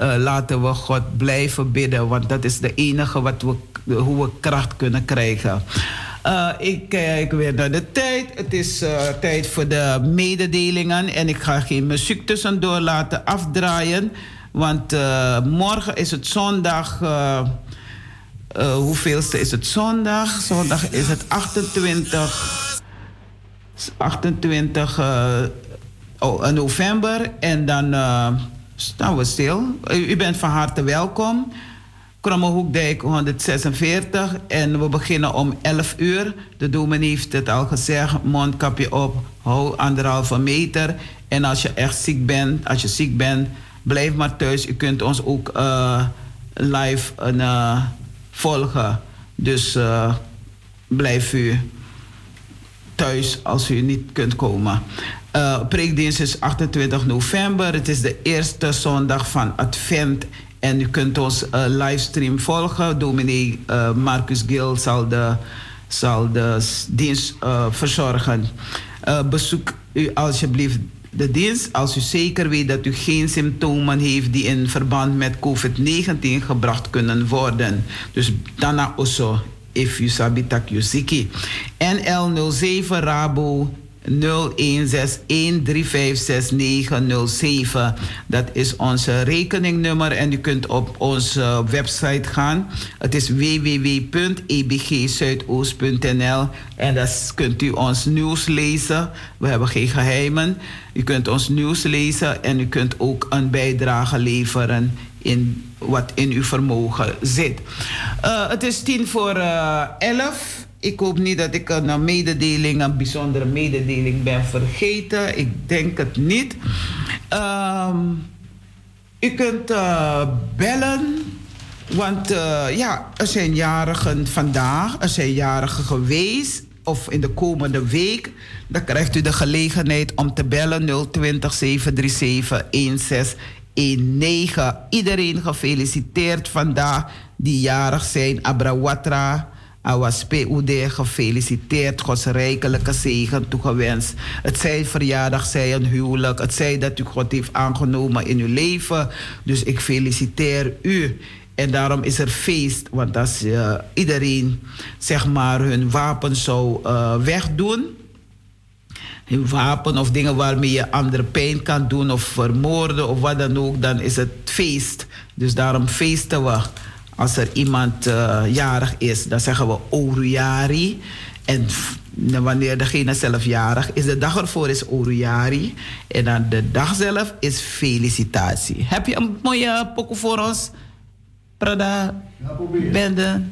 Uh, laten we God blijven bidden, want dat is de enige wat we, hoe we kracht kunnen krijgen. Uh, ik kijk weer naar de tijd. Het is tijd voor de mededelingen. En ik ga geen muziek tussendoor laten afdraaien. Want morgen is het zondag. Hoeveelste is het zondag? Zondag is het 28. 28 oh, november. En dan staan we stil. U bent van harte welkom. Krommehoekdijk 146 en we beginnen om 11 uur. De dominee heeft het al gezegd, mondkapje op, hou anderhalve meter. En als je echt ziek bent, als je ziek bent, blijf maar thuis. U kunt ons ook live uh, volgen. Dus uh, blijf u thuis als u niet kunt komen. Uh, preekdienst is 28 november. Het is de eerste zondag van Advent en u kunt ons uh, livestream volgen. Dominee Marcus Gil zal de, zal de dienst verzorgen. bezoek u alsjeblieft de dienst als u zeker weet dat u geen symptomen heeft die in verband met COVID-19 gebracht kunnen worden. Dus daarna also, if you sabi tak you NL07 Rabo 0161356907. Dat is onze rekeningnummer en u kunt op onze website gaan. Het is www.ebgzuidoost.nl en dan kunt u ons nieuws lezen. We hebben geen geheimen. U kunt ons nieuws lezen en u kunt ook een bijdrage leveren in wat in uw vermogen zit. Uh, het is tien voor uh, elf. Ik hoop niet dat ik een mededeling, een bijzondere mededeling ben vergeten. Ik denk het niet. Um, u kunt uh, bellen. Want uh, ja, er zijn jarigen vandaag, er zijn jarigen geweest. Of in de komende week. Dan krijgt u de gelegenheid om te bellen 020 737 1619. Iedereen gefeliciteerd vandaag die jarig zijn. Abrawatra. Awas PUD gefeliciteerd, Gods rijkelijke zegen toegewenst. Het zij verjaardag, zij een huwelijk. Het zij dat u God heeft aangenomen in uw leven. Dus ik feliciteer u. En daarom is er feest. Want als uh, iedereen zeg maar hun wapen zou uh, wegdoen. Hun wapen of dingen waarmee je andere pijn kan doen of vermoorden of wat dan ook. Dan is het feest. Dus daarom feesten we. Als er iemand uh, jarig is, dan zeggen we Oruyari. En wanneer degene zelf jarig is, de dag ervoor is Oruyari. En dan de dag zelf is felicitatie. Heb je een mooie pokoe voor ons? Prada, ja, Bende.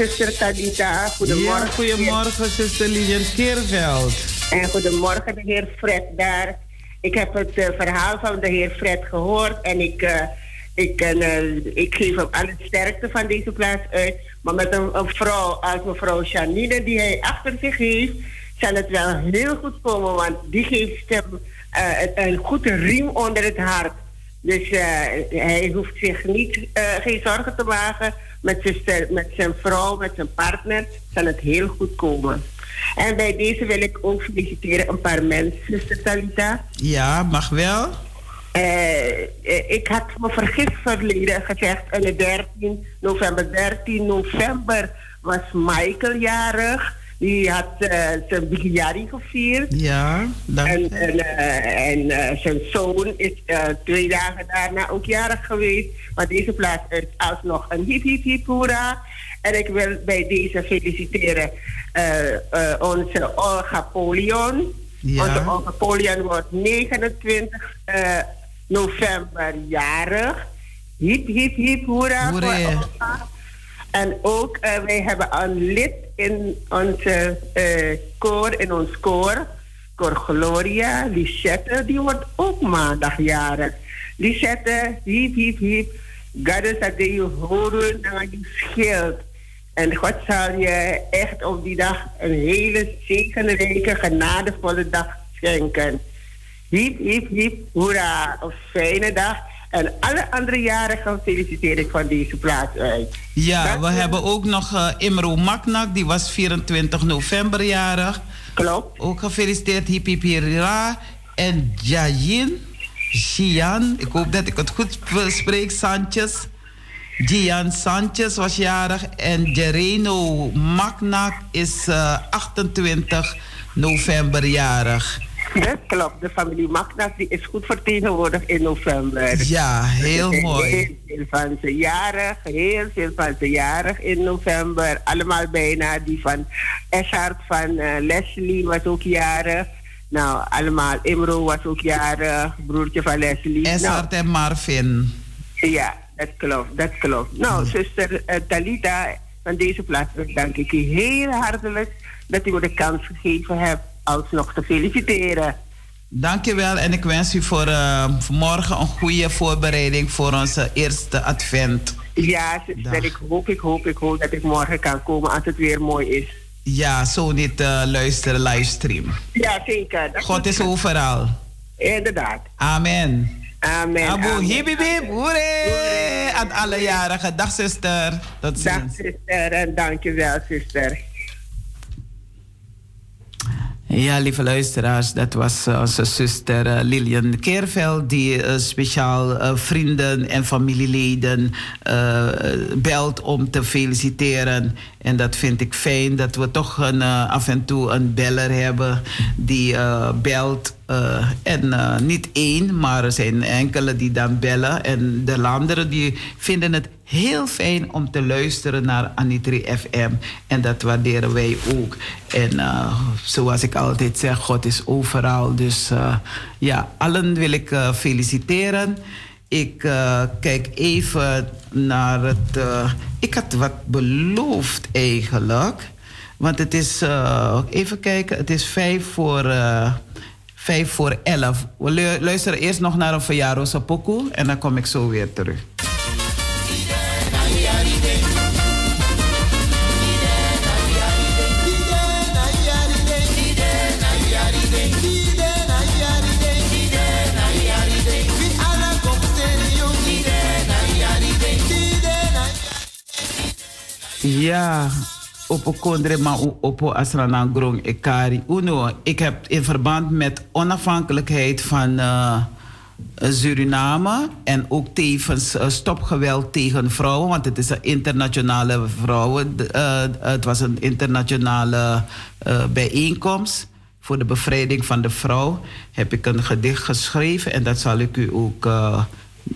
Zuster Tadita. Goedemorgen. Ja, goedemorgen, zuster Lilian Keerveld. En goedemorgen, de heer Fred daar. Ik heb het eh, verhaal van de heer Fred gehoord en ik, eh, ik, eh, ik geef hem alle sterkte van deze plaats uit. Maar met een, een vrouw als mevrouw Janine die hij achter zich heeft, zal het wel heel goed komen, want die geeft hem een, een goede riem onder het hart. Dus hij hoeft zich niet, geen zorgen te maken met zijn, met zijn vrouw, met zijn partner, zal het heel goed komen. En bij deze wil ik ook feliciteren een paar mensen, zuster Talita. Ja, mag wel. Uh, ik had me vergist verleden gezegd, en de 13 november, 13 november was Michael jarig. Die had uh, zijn Bigiari gevierd. Ja, dank En, en, uh, en zijn zoon is twee dagen daarna ook jarig geweest. Maar deze plaats is alsnog een hip hip hip hoera. En ik wil bij deze feliciteren onze Olga Polion. Ja. Onze Olga Polion wordt 29 november jarig. Hip hip hip hoera voor Olga. En ook uh, wij hebben een lid in onze uh, koor, in ons koor, koor Gloria, Lisette, die wordt ook maandag jarig. Lisette, hiep, hiep, hiep, God is dat je horen naar je schild. En God zal je echt op die dag een hele zegenrijke, genadevolle dag schenken. Hiep, hiep, hiep, hoera, een fijne dag. En alle andere jarigen feliciteer ik van deze plaats uit. Ja, Dat we hebben ook nog uh, Imro Maknak, die was 24 november jarig. Klopt. Ook gefeliciteerd, Hipipirira. En Jayin, Jian, ik hoop dat ik het goed spreek, Sanchez. Gian Sanchez was jarig en Jereno Maknak is uh, 28 november jarig. Dat klopt. De familie Magnas die is goed vertegenwoordigd in november. Ja, heel mooi. Heel veel van ze jarig, heel veel van ze jarig in november. Allemaal bijna. Die van Eshart van uh, Leslie was ook jarig. Nou, allemaal. Imro was ook jarig, broertje van Leslie. Nou, en Marvin. Ja, dat klopt, dat klopt. Nou, Hmm. zuster uh, Talita, van deze plaats dank ik u heel hartelijk dat u me de kans gegeven hebt alsnog te feliciteren. Dankjewel en ik wens u voor, uh, voor morgen een goede voorbereiding voor onze eerste advent. Ja, zuster, ik hoop, ik hoop, ik hoop dat ik morgen kan komen als het weer mooi is. Ja, zo niet uh, luisteren livestream. Ja, zeker. Dat God is overal. Inderdaad. Amen. Amen. Abu hibibib, hoere! Aan alle jarigen. Dag zuster. Tot ziens. Dag zuster en dankjewel zuster. Ja, lieve luisteraars, dat was uh, onze zuster uh, Lilian Keerveld, die uh, speciaal vrienden en familieleden belt om te feliciteren. En dat vind ik fijn dat we toch een, af en toe een beller hebben die belt. En niet één, maar er zijn enkele die dan bellen. En de anderen die vinden het heel fijn om te luisteren naar Anitri FM. En dat waarderen wij ook. En uh, zoals ik altijd zeg, God is overal. Dus ja, allen wil ik feliciteren. Ik kijk even naar het. ik had wat beloofd eigenlijk. Want het is, even kijken, het is vijf voor, vijf voor elf. We luisteren eerst nog naar een verjaardagspokoe en dan kom ik zo weer terug. Ja, op kondre maar op asrana grong ekari uno. Ik heb in verband met onafhankelijkheid van uh, Suriname en ook tevens uh, stopgeweld tegen vrouwen, want het is een internationale vrouwen. Uh, het was een internationale bijeenkomst voor de bevrijding van de vrouw. Heb ik een gedicht geschreven en dat zal ik u ook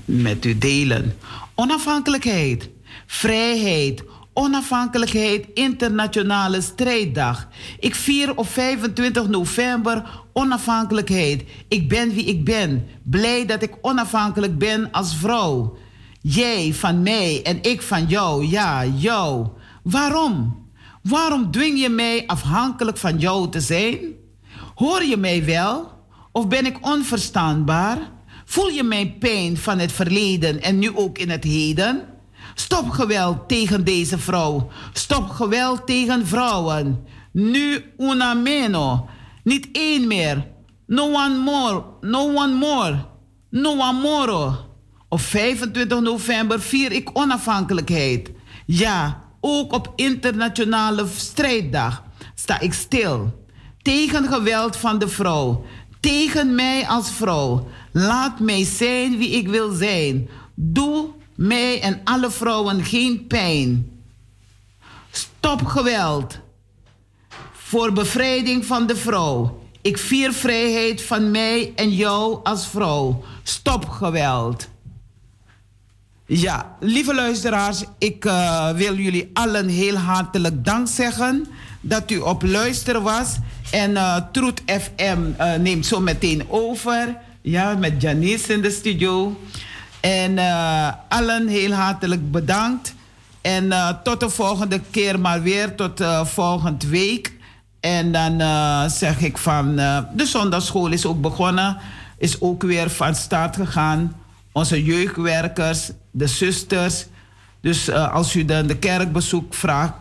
met u delen. Onafhankelijkheid, vrijheid Onafhankelijkheid Internationale Strijddag. Ik vier op 25 november onafhankelijkheid. Ik ben wie ik ben. Blij dat ik onafhankelijk ben als vrouw. Jij van mij en ik van jou. Ja, jou. Waarom? Waarom dwing je mij afhankelijk van jou te zijn? Hoor je mij wel? Of ben ik onverstaanbaar? Voel je mijn pijn van het verleden en nu ook in het heden? Stop geweld tegen deze vrouw. Stop geweld tegen vrouwen. Nu una meno. Niet één meer. No one more. No one more. No one more. Op 25 november vier ik onafhankelijkheid. Ja, ook op internationale strijddag sta ik stil. Tegen geweld van de vrouw. Tegen mij als vrouw. Laat mij zijn wie ik wil zijn. Doe mij en alle vrouwen geen pijn. Stop geweld. Voor bevrijding van de vrouw. Ik vier vrijheid van mij en jou als vrouw. Stop geweld. Ja, lieve luisteraars, ik uh, wil jullie allen heel hartelijk dank zeggen dat u op luister was. En uh, Truth FM uh, neemt zo meteen over. Ja, met Janice in de studio. En allen heel hartelijk bedankt. En tot de volgende keer maar weer, tot volgende week. En dan zeg ik van, de zondagschool is ook begonnen. Is ook weer van start gegaan. Onze jeugdwerkers, de zusters. Dus uh, als u dan de kerkbezoek vraagt,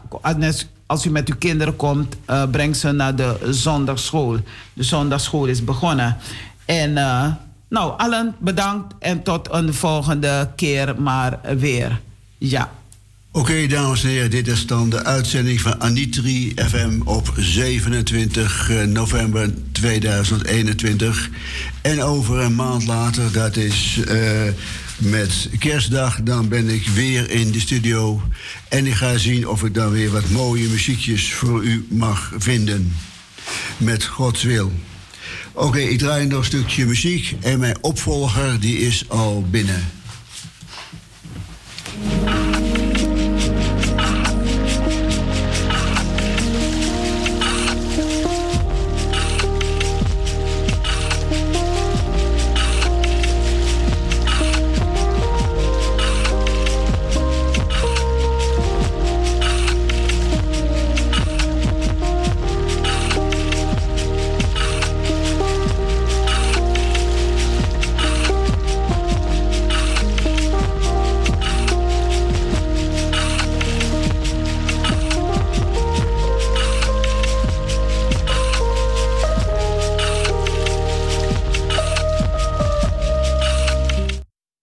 als u met uw kinderen komt, uh, breng ze naar de zondagschool. De zondagschool is begonnen. En uh, nou, allen bedankt en tot een volgende keer maar weer. Ja. Oké, dames en heren, dit is dan de uitzending van Anitri FM op 27 november 2021. En over een maand later, dat is uh, met kerstdag, dan ben ik weer in de studio. En ik ga zien of ik dan weer wat mooie muziekjes voor u mag vinden. Met Gods wil. Oké, ik draai nog een stukje muziek en mijn opvolger die is al binnen.